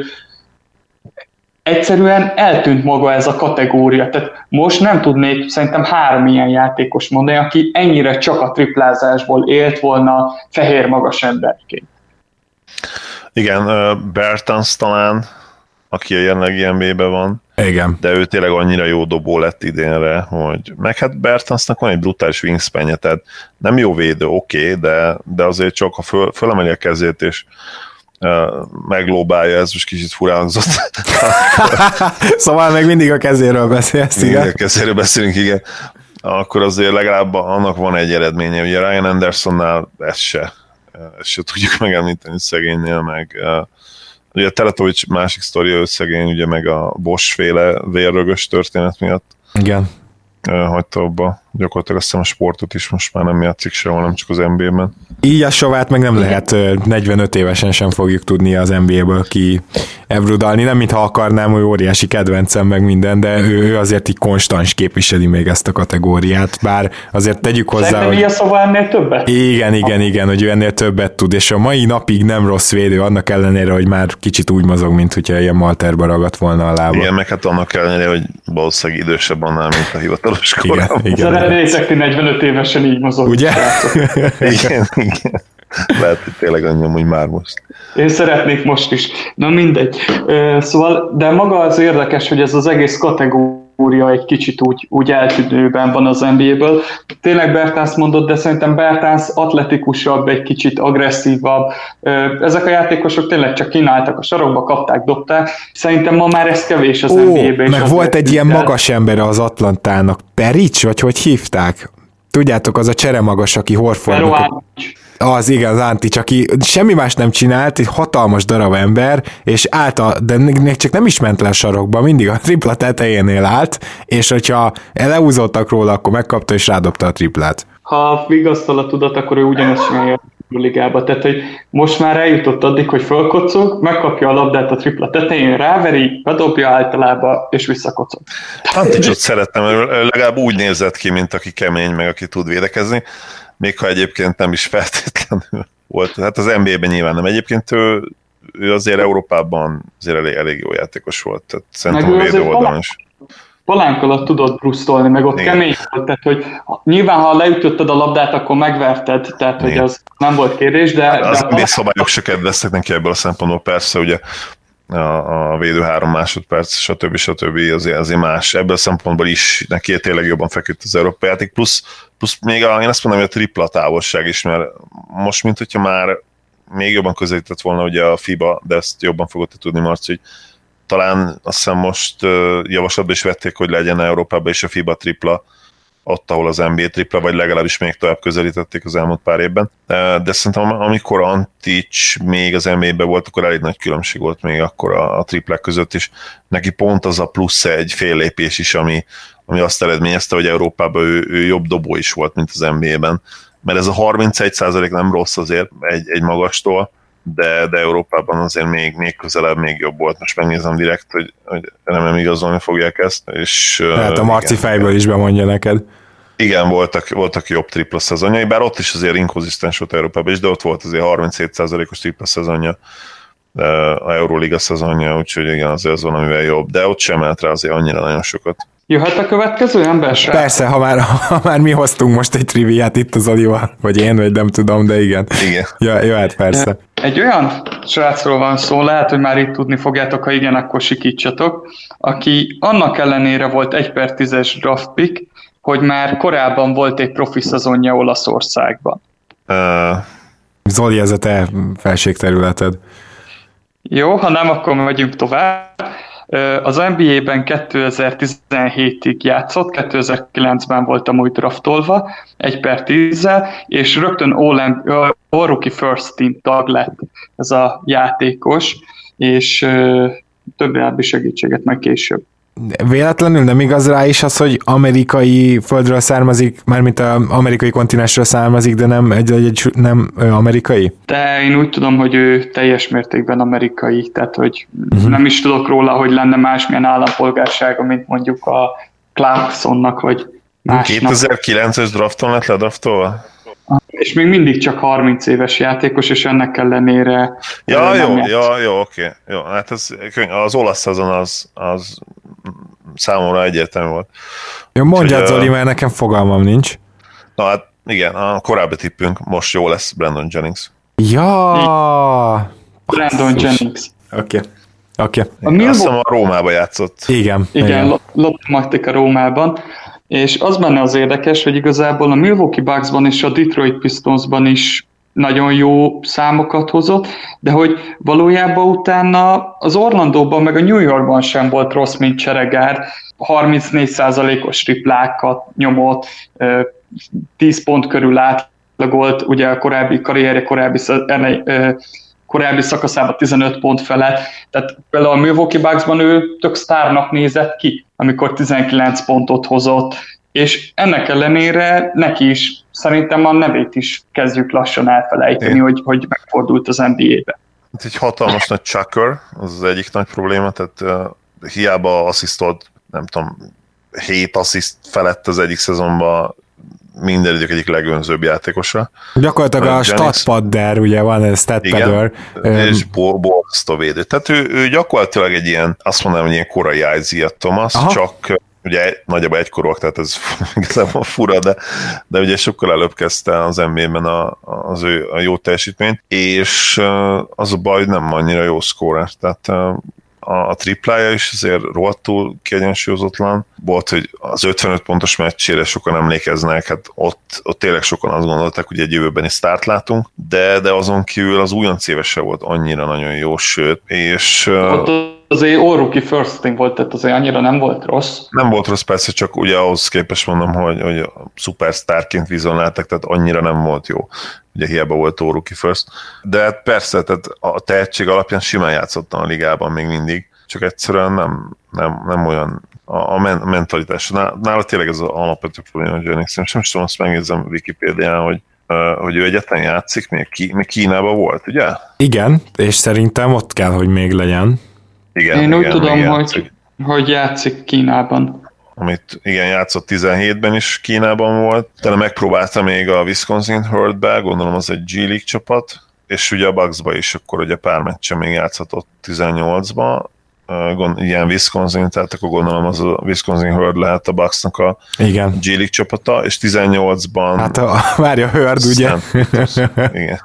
egyszerűen eltűnt maga ez a kategória. Tehát most nem tudnék szerintem három ilyen játékos mondani, aki ennyire csak a triplázásból élt volna fehér magas emberként. Igen, Bertans talán, aki a jelenlegi NBA-ben van. Igen. De ő tényleg annyira jó dobó lett idénre, hogy meg hát Bertansnak van egy brutális wingspanje, tehát nem jó védő, oké, okay, de, de azért csak ha föl, fölemeli a kezét, és meglóbálja, ez most kicsit furánzott. *laughs* *laughs* szóval még mindig a kezéről beszélsz, igen? a kezéről beszélünk, igen. Akkor azért legalább annak van egy eredménye. Ugye Ryan Andersonnál ezt se, ezt se tudjuk megemlíteni szegénynél, meg ugye a Teletovics másik sztoria, ő szegény, ugye meg a Bosch féle vérrögös történet miatt. Igen hagyta abba gyakorlatilag azt hiszem a sportot is most már nem játszik sehol, nem csak az NBA-ben. Így a sovát meg nem lehet 45 évesen sem fogjuk tudni az NBA-ből ki evrudalni, nem mintha akarnám, hogy óriási kedvencem meg minden, de ő, ő azért így konstans képviseli még ezt a kategóriát, bár azért tegyük hozzá, Szerintem hogy... szóval ennél többet? Igen, igen, igen, hogy ő ennél többet tud, és a mai napig nem rossz védő, annak ellenére, hogy már kicsit úgy mozog, mint hogyha ilyen malterba ragadt volna a lába. Igen, meg hát annak ellenére, hogy valószínűleg idősebb annál, mint a hivatalos korom. Igen, igen. Szeretnétek 45 évesen így mozog. Ugye? igen, igen. Lehet, hogy tényleg annyi hogy már most. Én szeretnék most is. Na mindegy. Szóval, de maga az érdekes, hogy ez az egész kategória egy kicsit úgy, úgy eltűnőben van az NBA-ből. Tényleg Bertánsz mondott, de szerintem Bertánsz atletikusabb, egy kicsit agresszívabb. Ezek a játékosok tényleg csak kínáltak a sarokba, kapták, dobták. Szerintem ma már ez kevés az NBA-ben. Meg volt egy ilyen magas ember az Atlantának. Perics, vagy hogy hívták? Tudjátok, az a cseremagas, aki Horfordnak... Az igen, az Anti, aki semmi más nem csinált, egy hatalmas darab ember, és állt a, de még csak nem is ment le a sarokba, mindig a tripla tetejénél állt, és hogyha elehúzottak róla, akkor megkapta és rádobta a triplát. Ha vigasztal a tudat, akkor ő ugyanezt csinálja a ligába. Tehát, hogy most már eljutott addig, hogy fölkocog, megkapja a labdát a tripla tetején, ráveri, bedobja általában, és visszakocog. Anticsot szerettem, legalább úgy nézett ki, mint aki kemény, meg aki tud védekezni még ha egyébként nem is feltétlenül *laughs* volt. Hát az NBA-ben nyilván nem. Egyébként ő, ő azért Európában azért elég, elég jó játékos volt, tehát szerintem a védő oldalon is. Palánk alatt tudod brusztolni, meg ott Igen. kemény volt, tehát hogy nyilván ha leütötted a labdát, akkor megverted, tehát Igen. hogy az nem volt kérdés, de... Az de a szabályok se kedveztek neki ebből a szempontból, persze, ugye a, a védő három másodperc, stb. stb. azért, azért más. Ebből a szempontból is neki tényleg jobban feküdt az európai játék, plusz, plusz még a, én azt mondom, hogy a tripla távolság is, mert most, mint hogyha már még jobban közelített volna ugye a FIBA, de ezt jobban fogod tudni, Marci, hogy talán azt hiszem most javaslatban is vették, hogy legyen Európában is a FIBA tripla, ott, ahol az NBA tripla, vagy legalábbis még tovább közelítették az elmúlt pár évben. De szerintem amikor Antics még az NBA-ben volt, akkor elég nagy különbség volt még akkor a, a triplek között, és neki pont az a plusz egy fél lépés is, ami, ami azt eredményezte, hogy Európában ő, ő jobb dobó is volt, mint az NBA-ben. Mert ez a 31% nem rossz azért egy, egy magastól, de, de Európában azért még, még közelebb, még jobb volt. Most megnézem direkt, hogy, hogy remélem igazolni fogják ezt. És, Tehát a Marci igen, fejből is bemondja neked. Igen, voltak, voltak jobb tripla szezonjai, bár ott is azért inkonzisztens volt Európában is, de ott volt azért 37%-os tripla szezonja a Euroliga szezonja, úgyhogy igen, azért az van, amivel jobb, de ott sem ment rá azért annyira nagyon sokat. Jöhet a következő ember sem? Persze, ha már, ha már mi hoztunk most egy triviát itt az Olival, vagy én, vagy nem tudom, de igen. Igen. Ja, jöhet, persze. Egy olyan srácról van szó, lehet, hogy már itt tudni fogjátok, ha igen, akkor sikítsatok, aki annak ellenére volt egy per tízes draft pick, hogy már korábban volt egy profi szezonja Olaszországban. Uh. Zoli, ez a te felségterületed. Jó, ha nem, akkor megyünk tovább. Az NBA-ben 2017-ig játszott, 2009-ben volt amúgy draftolva, egy per tízzel, és rögtön All, All Rookie First Team tag lett ez a játékos, és több segítséget meg később véletlenül nem igaz rá is az, hogy amerikai földről származik, mármint az amerikai kontinensről származik, de nem, egy, egy, nem amerikai? De én úgy tudom, hogy ő teljes mértékben amerikai, tehát hogy uh-huh. nem is tudok róla, hogy lenne másmilyen állampolgársága, mint mondjuk a Clarksonnak, vagy másnak. 2009-es drafton lett ledraftolva? És még mindig csak 30 éves játékos, és ennek ellenére Ja, jó, játsz. ja, jó, oké. Jó, hát ez, az olasz szezon az, az számomra egyértelmű volt. Jó, mondjad Zoli, mert nekem fogalmam nincs. Na hát igen, a korábbi tippünk most jó lesz Brandon Jennings. Ja! Brandon Jennings. Oké. Okay. Oké. Okay. A Milwaukee... Azt hiszem a Rómába játszott. Igen. Igen, igen. a Rómában. És az benne az érdekes, hogy igazából a Milwaukee Bucksban és a Detroit Pistonsban is nagyon jó számokat hozott, de hogy valójában utána az Orlandóban meg a New Yorkban sem volt rossz, mint Cseregár. 34%-os triplákat nyomott, 10 pont körül átlagolt, ugye a korábbi karrierje, korábbi korábbi szakaszában 15 pont felett. Tehát például a Milwaukee Bucksban ő tök sztárnak nézett ki, amikor 19 pontot hozott, és ennek ellenére neki is szerintem a nevét is kezdjük lassan elfelejteni, hogy, hogy megfordult az NBA-be. Itt egy hatalmas nagy chucker, az az egyik nagy probléma, tehát uh, hiába asszisztolt, nem tudom, 7 assziszt felett az egyik szezonban minden idők egyik legönzőbb játékosa. Gyakorlatilag a statpadder, ugye van ez statpadder. És borzasztó védő. Tehát ő, ő, gyakorlatilag egy ilyen, azt mondanám, hogy ilyen korai Isaiah Thomas, Aha. csak ugye nagyjából egykorúak, tehát ez *laughs* igazából fura, de, de ugye sokkal előbb kezdte az NBA-ben a, az ő a jó teljesítményt, és az a baj, hogy nem annyira jó szkórer, tehát a, a triplája is azért rohadtul kiegyensúlyozatlan. Volt, hogy az 55 pontos meccsére sokan emlékeznek, hát ott, ott tényleg sokan azt gondolták, hogy egy jövőbeni start látunk, de, de azon kívül az újonc évese volt annyira nagyon jó, sőt, és... Ott azért all rookie first thing volt, tehát azért annyira nem volt rossz. Nem volt rossz, persze, csak ugye ahhoz képest mondom, hogy, hogy superstarként vizionáltak, tehát annyira nem volt jó. Ugye hiába volt all rookie first. De hát persze, tehát a tehetség alapján simán játszottam a ligában még mindig, csak egyszerűen nem, nem, nem olyan a, a mentalitás. Nála tényleg ez az alapvető probléma, hogy nem is tudom, azt megnézem Wikipédián, hogy hogy ő egyetlen játszik, még, Ki, még Kínában volt, ugye? Igen, és szerintem ott kell, hogy még legyen. Igen, Én úgy tudom, hogy, hogy játszik Kínában. Amit igen, játszott 17-ben is Kínában volt. Tele megpróbálta még a Wisconsin Herd-be, gondolom az egy G League csapat, és ugye a Bucksba is akkor ugye pár meccsen még játszhatott 18-ba, gond, ilyen Wisconsin, tehát akkor gondolom az a Wisconsin Herd lehet a Bucksnak a Igen. G League csapata, és 18-ban... Hát a, várja, Herd, ugye? Igen.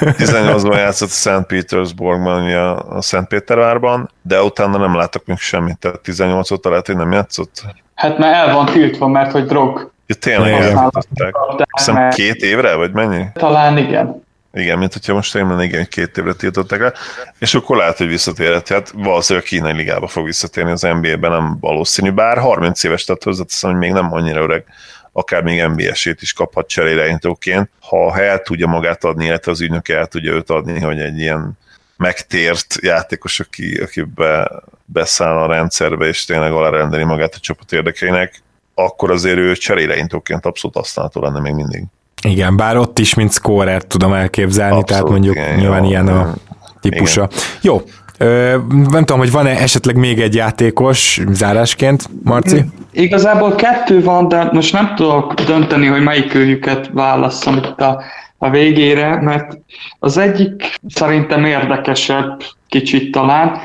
18-ban játszott a St. Petersburgban, ugye a Szent Pétervárban, de utána nem látok még semmit, tehát 18 óta lehet, hogy nem játszott. Hát mert el van tiltva, mert hogy drog. Ja, tényleg eltiltották. Hiszem két évre, vagy mennyi? Talán igen. Igen, mint hogyha most tényleg igen, két évre tiltották le, és akkor lehet, hogy visszatérhet. Hát valószínűleg a kínai ligába fog visszatérni, az NBA-ben nem valószínű, bár 30 éves, tehát hozzáteszem, hogy még nem annyira öreg, akár még NBA-sét is kaphat cseréleintóként, ha el tudja magát adni, illetve az ügynök el tudja őt adni, hogy egy ilyen megtért játékos, aki, aki be, beszáll a rendszerbe, és tényleg alárendeli magát a csapat érdekeinek, akkor azért ő cseréleintóként abszolút használható lenne még mindig. Igen, bár ott is, mint scorer tudom elképzelni, Abszolút, tehát mondjuk igen, nyilván jó, ilyen a típusa. Igen. Jó, Ö, nem tudom, hogy van-e esetleg még egy játékos zárásként, Marci? Igazából kettő van, de most nem tudok dönteni, hogy melyik őjüket válasszam itt a, a végére, mert az egyik szerintem érdekesebb kicsit talán,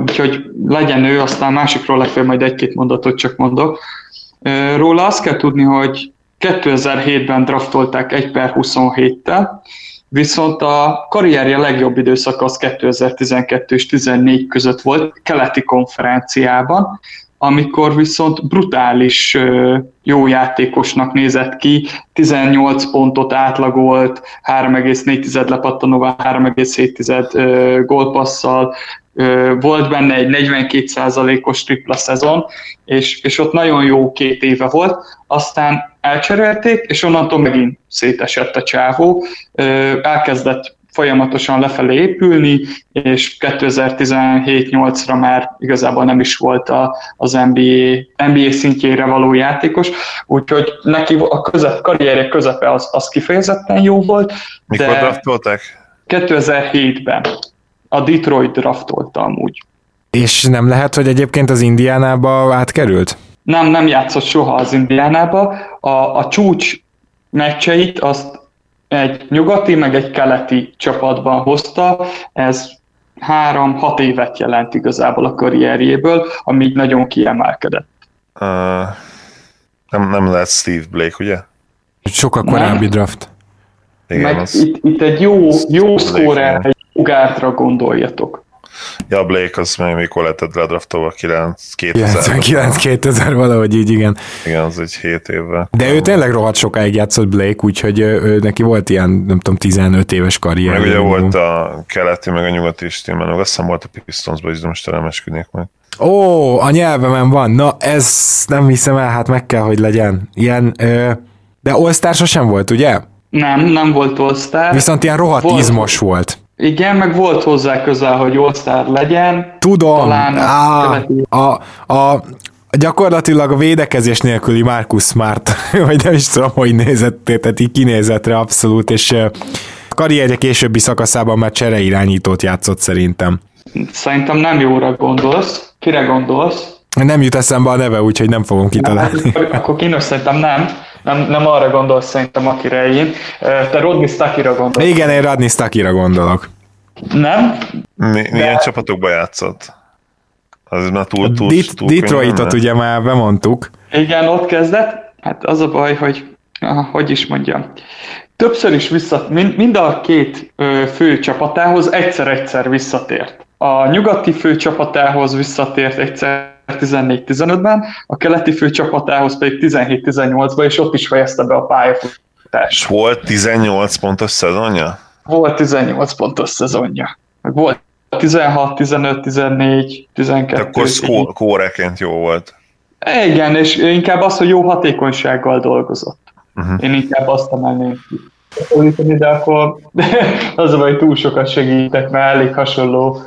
úgyhogy legyen ő, aztán másikról legfeljebb majd egy-két mondatot csak mondok. Róla azt kell tudni, hogy 2007-ben draftolták 1 per 27-tel, viszont a karrierje legjobb időszak az 2012 és 2014 között volt keleti konferenciában, amikor viszont brutális jó játékosnak nézett ki, 18 pontot átlagolt, 3,4 lepattanóval, 3,7 gólpasszal, volt benne egy 42%-os tripla szezon, és, és ott nagyon jó két éve volt, aztán elcserélték, és onnantól megint szétesett a csávó, elkezdett folyamatosan lefelé épülni, és 2017-8-ra már igazából nem is volt a, az NBA, NBA szintjére való játékos, úgyhogy neki a közep, karrierje közepe az, az kifejezetten jó volt. Mikor draftolták? 2007-ben. A Detroit draftolta amúgy. És nem lehet, hogy egyébként az Indiánába átkerült? Nem, nem játszott soha az Indiánába. A, a csúcs meccseit azt egy nyugati, meg egy keleti csapatban hozta, ez három-hat évet jelent igazából a karrierjéből, ami nagyon kiemelkedett. Uh, nem, nem lehet Steve Blake, ugye? Sokkal korábbi draft. Igen, meg az... itt, itt egy jó, jó szkórer, egy ugártra gondoljatok. Ja, Blake az meg mikor lett ledraftolva 2000 2000 valahogy így, igen. Igen, az egy 7 évvel. De ő tényleg rohadt sokáig játszott Blake, úgyhogy ő, neki volt ilyen, nem tudom, 15 éves karrier. Meg ugye volt a keleti, meg a nyugati is meg azt hiszem volt a Pistonsban is, de most nem esküdnék meg. Ó, a nyelvemen van. Na, ez nem hiszem el, hát meg kell, hogy legyen. Ilyen, ö, de all sosem volt, ugye? Nem, nem volt all Viszont ilyen rohadt volt. izmos volt. Igen, meg volt hozzá közel, hogy all legyen. Tudom, Talán á, a, a, a, gyakorlatilag a védekezés nélküli Marcus Smart, *laughs* vagy nem is tudom, hogy nézett, tehát így kinézetre abszolút, és karrierje későbbi szakaszában már csere irányítót játszott szerintem. Szerintem nem jóra gondolsz. Kire gondolsz? Nem jut eszembe a neve, úgyhogy nem fogom kitalálni. Nem, akkor kínos szerintem nem. Nem, nem arra gondolsz szerintem, akire én. Te Rodney Stakira gondolsz. Igen, én Rodney Stakira gondolok. Nem? Mi, milyen De... csapatokba játszott? Az már túl, túl, Dit- túl Detroitot ugye már bemondtuk. Igen, ott kezdett. Hát az a baj, hogy aha, hogy is mondjam. Többször is vissza, mind, mind a két ö, fő csapatához egyszer-egyszer visszatért. A nyugati fő csapatához visszatért egyszer 14-15-ben, a keleti fő csapatához pedig 17-18-ban, és ott is fejezte be a pályafutást. És volt 18 pontos szezonja? Volt 18 pontos szezonja. Meg volt 16, 15, 14, 12. akkor kóreként jó volt. Igen, és inkább az, hogy jó hatékonysággal dolgozott. Uh-huh. Én inkább azt emelném ki. De akkor *laughs* az a hogy túl sokat segítek, mert elég hasonló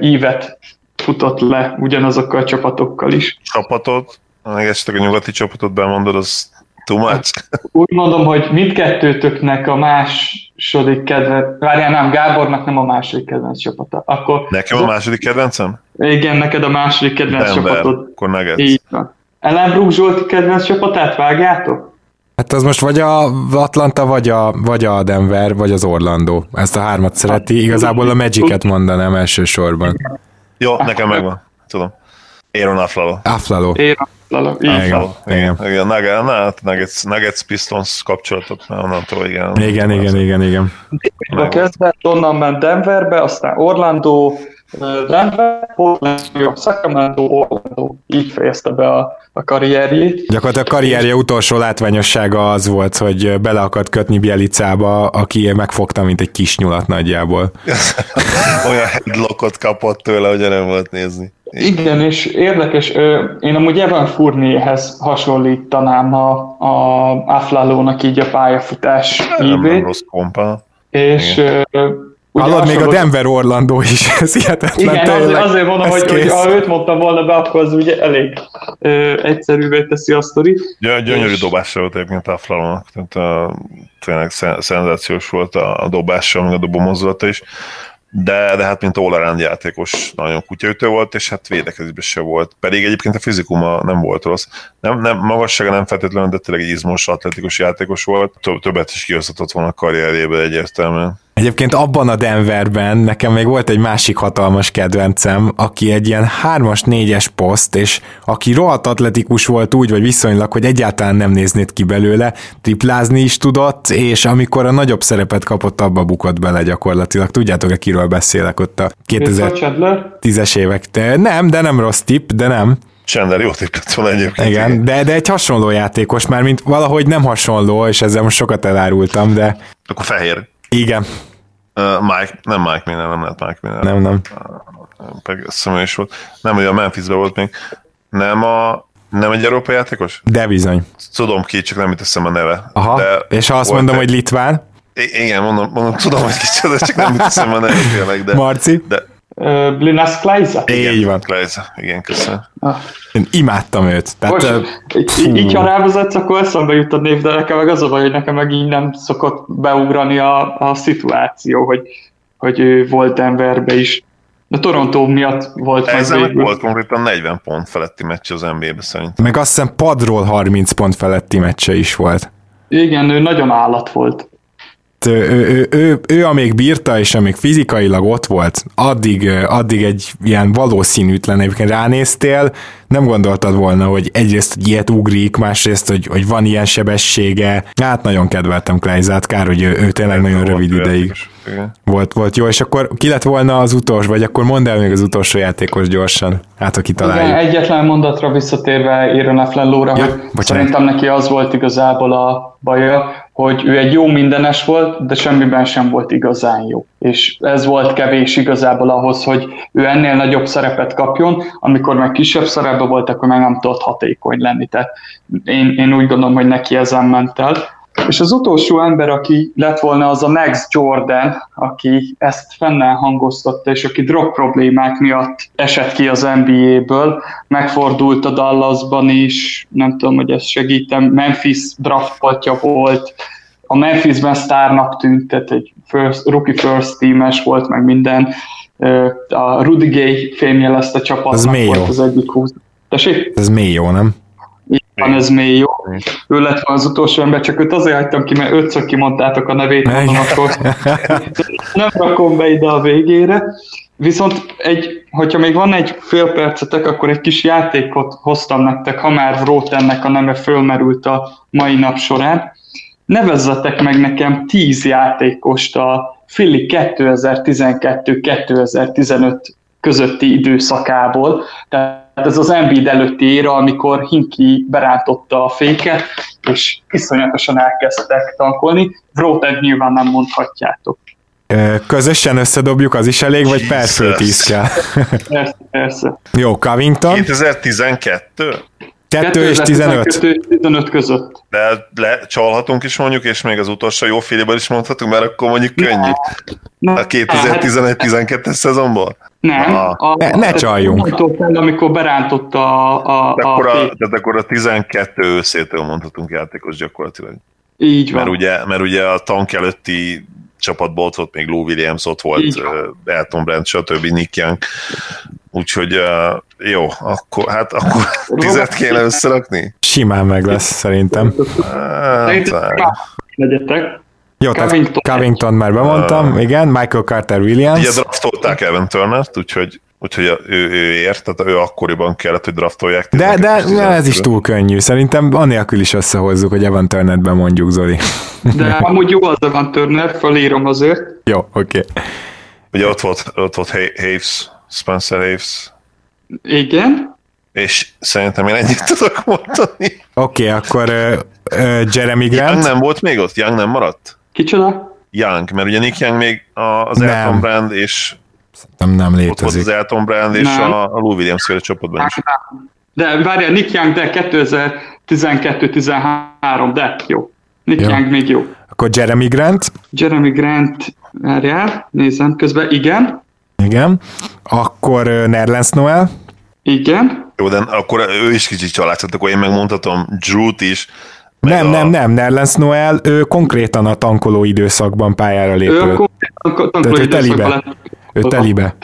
ívet futott le ugyanazokkal a csapatokkal is. Csapatot? Meg esetleg a nyugati csapatot bemondod, az too much? Úgy mondom, hogy mindkettőtöknek a második kedvenc, várjál nem, Gábornak nem a második kedvenc csapata. Akkor Nekem a második kedvencem? Igen, neked a második kedvenc Denver, csapatod. Akkor Nuggets. Így van. Ellenbrook Zsolti kedvenc csapatát vágjátok? Hát az most vagy a Atlanta, vagy a, vagy a Denver, vagy az Orlando. Ezt a hármat szereti. Igazából a Magic-et mondanám elsősorban. Jó, nekem megvan. Tudom. Aaron Aflalo. Aflalo. Aaron Aflalo. Igen. Igen. igen. Nuggets, hát Nuggets, Nuggets Pistons kapcsolatot, mert onnantól igen. Igen, igen, igen, igen. A kezdve, onnan ment Denverbe, aztán Orlando, Denver, Portland, Sacramento, Orlando. Így fejezte be a, a karrierjét. Gyakorlatilag a karrierje utolsó látványossága az volt, hogy bele akart kötni Bielicába, aki megfogta, mint egy kis nyulat nagyjából. *laughs* Olyan headlockot kapott tőle, hogy nem volt nézni. Igen, és érdekes, én amúgy Evan Fournierhez hasonlítanám a, a Aflalónak így a pályafutás nem, nem, nem rossz kompa. És Igen. Hallod, még a Denver Orlando is, *laughs* ez hihetetlen. Igen, azért, azért mondom, hogy, hogy ha őt mondtam volna be, akkor az ugye elég ö, egyszerűvé teszi a sztori. Gy- gyönyörű és... dobása volt egyébként a Flalónak, tehát uh, tényleg szenzációs volt a, a dobása, meg a dobó mozdulata is de, de hát mint all játékos nagyon kutyaütő volt, és hát védekezésben se volt. Pedig egyébként a fizikuma nem volt rossz. Nem, nem, magassága nem feltétlenül, de tényleg egy izmos, atletikus játékos volt. Többet is kihozhatott volna a karrierjében egyértelműen. Egyébként abban a Denverben nekem még volt egy másik hatalmas kedvencem, aki egy ilyen hármas, négyes poszt, és aki rohadt atletikus volt úgy, vagy viszonylag, hogy egyáltalán nem néznéd ki belőle, triplázni is tudott, és amikor a nagyobb szerepet kapott, abba bukott bele gyakorlatilag. Tudjátok-e, kiről beszélek ott a 2010-es évek? De nem, de nem rossz tipp, de nem. Chandler jó tippet van egyébként. Igen, de, de egy hasonló játékos, már mint valahogy nem hasonló, és ezzel most sokat elárultam, de... Akkor fehér. Igen. Uh, Mike, nem Mike Miller, nem lehet Mike Miller. Nem, nem. Pedig is volt. Nem, hogy a Memphisben volt még. Nem a nem egy európai játékos? De bizony. Tudom ki, csak nem jut eszem a neve. Aha, de és ha azt mondom, egy... hogy Litván? I- igen, mondom, mondom, tudom, hogy kicsoda, csak nem jut eszem a neve tényleg, de... Marci? De, Blinas Kleiza? Így van. Kleiza, igen, köszönöm. Ah. Én imádtam őt. Tehát, Most, uh, így, ha rávezetsz, akkor eszembe jut a név, de nekem meg az a baj, hogy nekem meg így nem szokott beugrani a, a szituáció, hogy, hogy ő volt Denverbe is. De Toronto miatt volt Ezzel meg volt konkrétan 40 pont feletti meccs az NBA-be szerintem. Meg azt hiszem padról 30 pont feletti meccse is volt. Igen, ő nagyon állat volt ő, ő, ő, ő, amíg bírta, és amíg fizikailag ott volt, addig, addig egy ilyen valószínűtlen egyébként ránéztél, nem gondoltad volna, hogy egyrészt hogy ilyet ugrik, másrészt, hogy, hogy van ilyen sebessége. Hát nagyon kedveltem Kleizát, kár, hogy ő, ő tényleg nagyon rövid ideig volt, volt jó, és akkor ki lett volna az utolsó, vagy akkor mondd el még az utolsó játékos gyorsan, hát aki találjuk. Igen, egyetlen mondatra visszatérve Aaron Afflelóra, ja, hogy bocsánat. szerintem neki az volt igazából a baja, hogy ő egy jó mindenes volt, de semmiben sem volt igazán jó. És ez volt kevés igazából ahhoz, hogy ő ennél nagyobb szerepet kapjon, amikor meg kisebb szerepben volt, akkor meg nem tudott hatékony lenni. Tehát én, én úgy gondolom, hogy neki ezen ment el. És az utolsó ember, aki lett volna, az a Max Jordan, aki ezt fennel hangoztatta, és aki drog problémák miatt esett ki az NBA-ből, megfordult a Dallasban is, nem tudom, hogy ezt segítem, Memphis draftpatja volt, a Memphisben sztárnak tűnt, tehát egy first, rookie first teames volt, meg minden. A Rudy Gay fémjelezte a csapatnak ez volt az egyik húz. Tessék? Ez mély jó, nem? Van, ez mély jó. Ő lett az utolsó ember, csak őt azért hagytam ki, mert ötször kimondtátok a nevét, mondom, akkor nem rakom be ide a végére. Viszont egy, hogyha még van egy fél percetek, akkor egy kis játékot hoztam nektek, ha már Rótennek a neve fölmerült a mai nap során. Nevezzetek meg nekem 10 játékost a Philly 2012-2015 közötti időszakából. Tehát ez az Embiid előtti éra, amikor Hinki berántotta a féket, és iszonyatosan elkezdtek tankolni. Vróted nyilván nem mondhatjátok. Közösen összedobjuk, az is elég, vagy per föl 10 kell? Persze, persze. Jó, Covington. 2012? 2 és 15. 15 között. De le, csalhatunk is mondjuk, és még az utolsó jó félében is mondhatunk, mert akkor mondjuk könnyű. A 2011-12-es szezonból? Nem. A, ne, ne csaljunk. Amikor berántotta a, a, de akkor a, a tehát akkor a 12 őszétől mondhatunk játékos gyakorlatilag. Így van. Mert ugye, mert ugye a tank előtti csapatból ott volt még Lou Williams, ott volt Elton Brand, stb. Nick Young. Úgyhogy uh, jó, akkor, hát akkor *laughs* tizet kéne összerakni? Simán meg lesz, szerintem. Hát, legyetek. Jó, Covington, tehát Covington már bemondtam, uh, igen, Michael Carter Williams. Ugye draftolták Evan Turner-t, úgyhogy úgyhogy ő, ő ért, tehát ő akkoriban kellett, hogy draftolják. De, de ez is túl könnyű. Szerintem anélkül is összehozzuk, hogy Evan Turner-t bemondjuk, Zoli. De amúgy jó az Evan Turner, felírom azért. Jó, oké. Okay. Ugye ott volt, ott volt Haves, Spencer Haves. Igen. És szerintem én ennyit tudok mondani. Oké, okay, akkor uh, uh, Jeremy Grant. Young nem volt még ott? Young nem maradt? Kicsoda? Young, mert ugye Nick Young még az nem. Elton Brand és nem, nem létezik. Ott volt az Elton Brand és nem. a, a Lou Williams féle csapatban is. De várjál, Nick Young, de 2012-13, de jó. Nick jó. Young még jó. Akkor Jeremy Grant. Jeremy Grant, várjál, nézem közben, igen. Igen. Akkor Nerlens Noel. Igen. Jó, de akkor ő is kicsit családszott, akkor én megmondhatom Drew-t is, nem, a... nem, nem, Nerlens Noel, ő konkrétan a tankoló időszakban pályára lépő. Ő konkrétan tankoló időszakban ő telibe.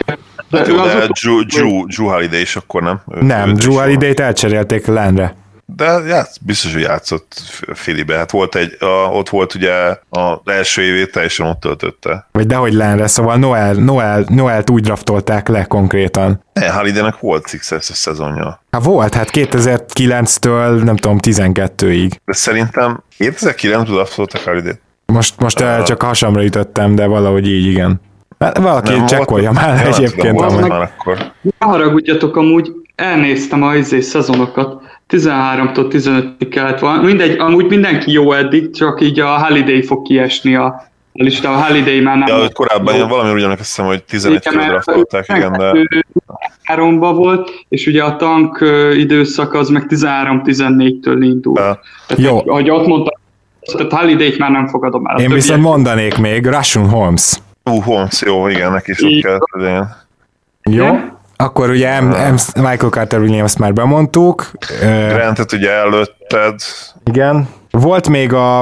De, de, de Drew, Drew, Drew Holiday is akkor nem? Ő, nem, Drew Holiday-t elcserélték Lenre. De játsz, biztos, hogy játszott Filibe. Hát volt egy, a, ott volt ugye az első évét teljesen ott töltötte. Vagy dehogy Lenre, szóval Noel, Noel, Noel-t úgy draftolták le konkrétan. Ne, Halidének volt success szezonja. Hát volt, hát 2009-től nem tudom, 12-ig. De szerintem 2009-ben draftoltak Halidét. Most, most uh, csak hasamra ütöttem, de valahogy így igen. Hát valaki csekkolja már egyébként. Nem, már akkor. Ne haragudjatok, amúgy elnéztem a izé szezonokat. 13-tól 15-ig kellett volna. Mindegy, amúgy mindenki jó eddig, csak így a Holiday fog kiesni a lista. A Holiday már nem... Ja, hogy korábban jó. valami ugyanak hiszem, hogy 11 kg draftolták, igen, de... 3 volt, és ugye a tank időszak az meg 13-14-től indul. Ja. Tehát, jó. Ahogy ott mondtam, tehát Holiday-t már nem fogadom el. Én viszont mondanék még, Russian Holmes. Ú, Holmes, jó, igen, neki is ott kellett. Jó, akkor ugye M, M, Michael Carter Williams már bemondtuk. Grantet ugye előtted. Igen. Volt még a,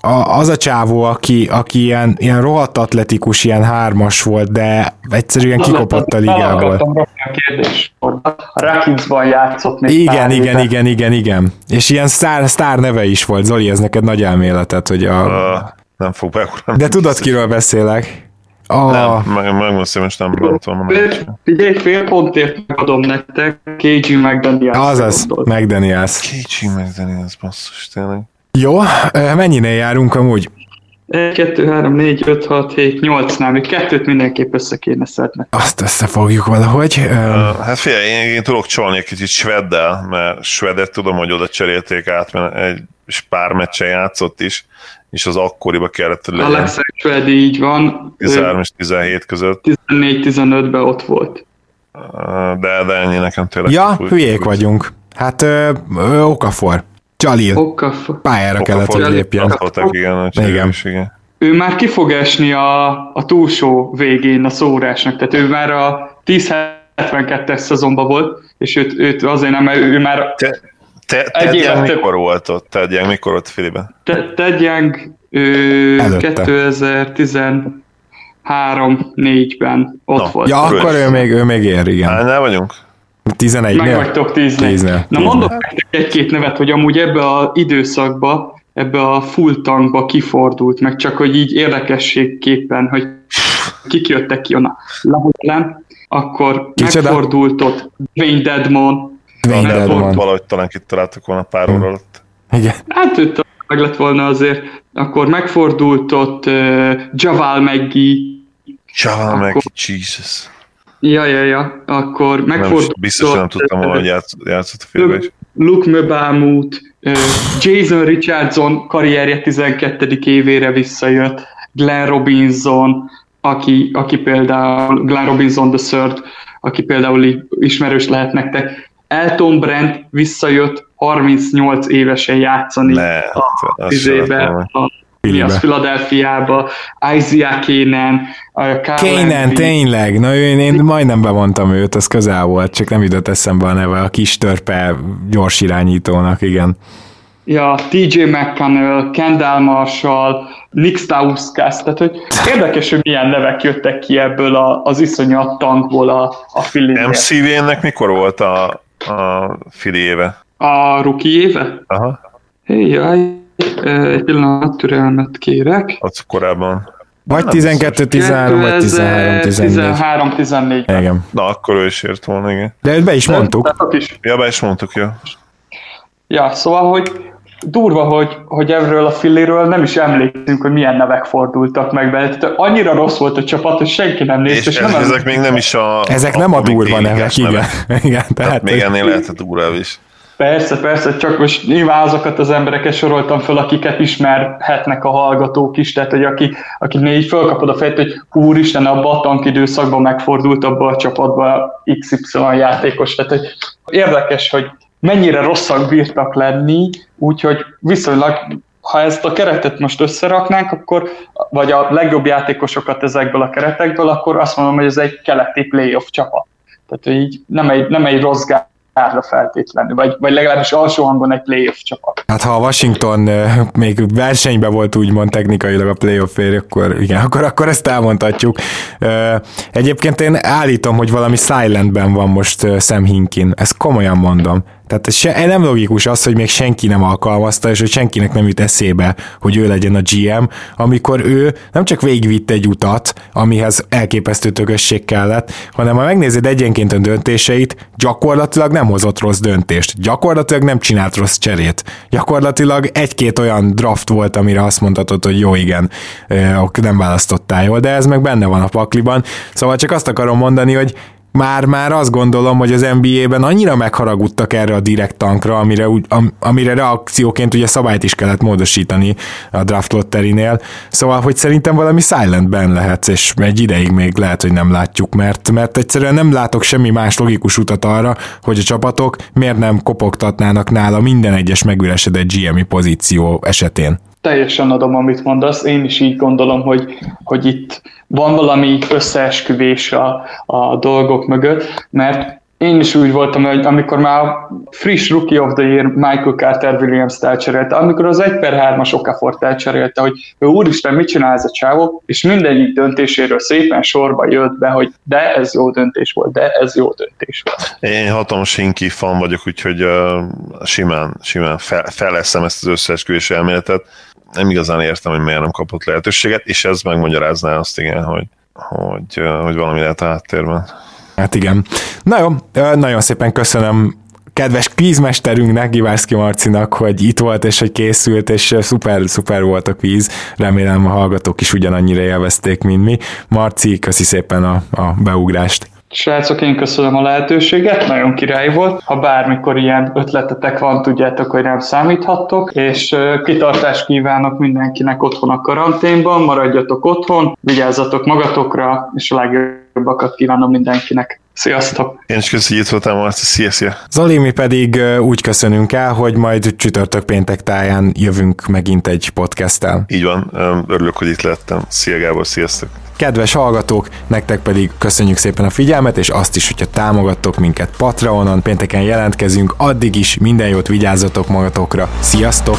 a, az a csávó, aki, aki ilyen, ilyen rohadt atletikus, ilyen hármas volt, de egyszerűen kikopott a ligából. A kérdés. A Rakinsban játszott még Igen, igen, igen, igen, igen. És ilyen sztár, sztár neve is volt. Zoli, ez neked nagy elméleted, hogy a... Uh, nem fog beugrani. De tudod, kiről beszélek? Oh. Nem, meg, megmondom, most nem, nem tudom. Figyelj, fél pontért megadom nektek, KG McDaniels. Azaz, McDaniels. KG McDaniels, basszus, tényleg. Jó, mennyire járunk amúgy? 1, 2, 3, 4, 5, 6, 7, 8-nál, még kettőt mindenképp össze kéne szedni. Azt összefogjuk valahogy. Hát figyelj, én, én tudok csalni egy kicsit Sveddel, mert Swedet tudom, hogy oda cserélték át, mert egy pár meccsen játszott is, és az akkoriba kellett, hogy legyen. Alex Sved így van. 13 és 17 között. 14-15-ben ott volt. De, de ennyi nekem tényleg. Ja, hülyék vagyunk. Hát ö, ö, Okafor. Jalil. Okafor. Pályára Okafor. kellett, hogy lépjen. Igen, igen. igen. Ő már ki fog esni a, a túlsó végén a szórásnak, tehát ő már a 10-72-es szezonban volt, és őt, őt azért nem, ő már te, te, Ted Young több... mikor volt ott? Ted Young mikor ott Filiben? Te, Ted Young ő 2013-4-ben ott no. volt. Ja, akkor ő még, ő még ér, igen. Hánynál vagyunk? 11 Meg vagytok 10 10 Na mondok nektek egy-két nevet, hogy amúgy ebbe az időszakba, ebbe a full tankba kifordult, meg csak hogy így érdekességképpen, hogy kik jöttek ki a lehotlán, akkor Kicsoda? megfordult ott Dwayne Dedmon, Dwayne Dedmon. Valahogy talán kitaláltak volna pár óra alatt. Igen. Hát őt meg lett volna azért, akkor megfordult ott uh, Javal Meggi. Javal. Meggi, Jesus. Ja, ja, ja, akkor megfordult... Biztos, nem tudtam volna, hogy játszott, játszott a filmben is. Luke Möbámút, Jason Richardson karrierje 12. évére visszajött, Glenn Robinson, aki, aki például, Glenn Robinson the Third, aki például ismerős lehet nektek. Elton Brand visszajött 38 évesen játszani ne, a izébe, a mi az Philadelphia-ba, Isaiah Kénen, Kénen, tényleg, na én, én majdnem bemondtam őt, az közel volt, csak nem jutott eszembe a neve, a kis törpe gyors irányítónak, igen. Ja, TJ McConnell, Kendall Marshall, Nick Stauskas, tehát hogy *laughs* érdekes, hogy milyen nevek jöttek ki ebből a, az iszonyat tankból a, a Philly. MCV-nek mikor volt a, a Philly éve? A rookie éve? Aha. Hey, jaj, egy pillanat türelmet kérek. Az korábban. Vagy 12-13, vagy 13-14. 13-14. Igen. Na, akkor ő is ért volna, igen. De be is mondtuk. Is. Ja, be is mondtuk, jó. Ja, szóval, hogy durva, hogy, hogy erről a filléről nem is emlékszünk, hogy milyen nevek fordultak meg vele. Tehát annyira rossz volt a csapat, hogy senki nem nézte. És, és ez, nem ezek még nem is a... Ezek a nem a durva nevek, igen. *laughs* igen. Tehát, tehát még ennél lehet a durvább is. Persze, persze, csak most nyilván azokat az embereket soroltam föl, akiket ismerhetnek a hallgatók is, tehát hogy aki, aki így fölkapod a fejt, hogy úristen, abban a tank időszakban megfordult abba a csapatba XY játékos, tehát hogy érdekes, hogy mennyire rosszak bírtak lenni, úgyhogy viszonylag ha ezt a keretet most összeraknánk, akkor, vagy a legjobb játékosokat ezekből a keretekből, akkor azt mondom, hogy ez egy keleti playoff csapat. Tehát hogy így nem egy, nem egy rossz kárra feltétlenül, vagy, vagy legalábbis alsó hangon egy playoff csapat. Hát ha a Washington még versenyben volt úgymond technikailag a playoff ér, akkor igen, *laughs* akkor, akkor ezt elmondhatjuk. Egyébként én állítom, hogy valami silentben van most Sam Hinkin, ezt komolyan mondom. Tehát se, nem logikus az, hogy még senki nem alkalmazta, és hogy senkinek nem jut eszébe, hogy ő legyen a GM, amikor ő nem csak végigvitt egy utat, amihez elképesztő tökösség kellett, hanem ha megnézed egyenként a döntéseit, gyakorlatilag nem hozott rossz döntést, gyakorlatilag nem csinált rossz cserét. Gyakorlatilag egy-két olyan draft volt, amire azt mondhatod, hogy jó igen, nem választottál jól, de ez meg benne van a pakliban. Szóval csak azt akarom mondani, hogy már-már azt gondolom, hogy az NBA-ben annyira megharagudtak erre a direkt tankra, amire, am, amire reakcióként ugye szabályt is kellett módosítani a draft lotterinél, szóval, hogy szerintem valami silentben lehet, és egy ideig még lehet, hogy nem látjuk, mert, mert egyszerűen nem látok semmi más logikus utat arra, hogy a csapatok miért nem kopogtatnának nála minden egyes megüresedett GMI pozíció esetén teljesen adom, amit mondasz. Én is így gondolom, hogy, hogy itt van valami összeesküvés a, a dolgok mögött, mert én is úgy voltam, hogy amikor már friss Rookie of the Year Michael Carter Williams-t elcserélte, amikor az 1 per 3-as Okafort elcserélte, hogy ő úristen, mit csinál ez a csávó, és mindegyik döntéséről szépen sorba jött be, hogy de ez jó döntés volt, de ez jó döntés volt. Én hatalmas Hinki fan vagyok, úgyhogy uh, simán, simán fel, feleszem ezt az összeesküvés elméletet. Nem igazán értem, hogy miért nem kapott lehetőséget, és ez megmagyarázná azt, igen, hogy, hogy, hogy valami lehet a háttérben. Hát igen. Na jó, nagyon szépen köszönöm kedves kvízmesterünknek, Givárszki Marcinak, hogy itt volt és hogy készült, és szuper, szuper volt a kvíz. Remélem a hallgatók is ugyanannyira élvezték, mint mi. Marci, köszi szépen a, a beugrást. Srácok, én köszönöm a lehetőséget, nagyon király volt. Ha bármikor ilyen ötletetek van, tudjátok, hogy nem számíthattok, és kitartást kívánok mindenkinek otthon a karanténban, maradjatok otthon, vigyázzatok magatokra, és a legjobbakat kívánom mindenkinek. Sziasztok! Én is köszönjük, hogy itt voltam, Marci. Szia, szia! Zoli, mi pedig úgy köszönünk el, hogy majd csütörtök péntek táján jövünk megint egy podcasttel. Így van, örülök, hogy itt lettem. Szia Gábor, sziasztok! Kedves hallgatók, nektek pedig köszönjük szépen a figyelmet, és azt is, hogyha támogattok minket Patreonon, pénteken jelentkezünk, addig is minden jót vigyázzatok magatokra. Sziasztok!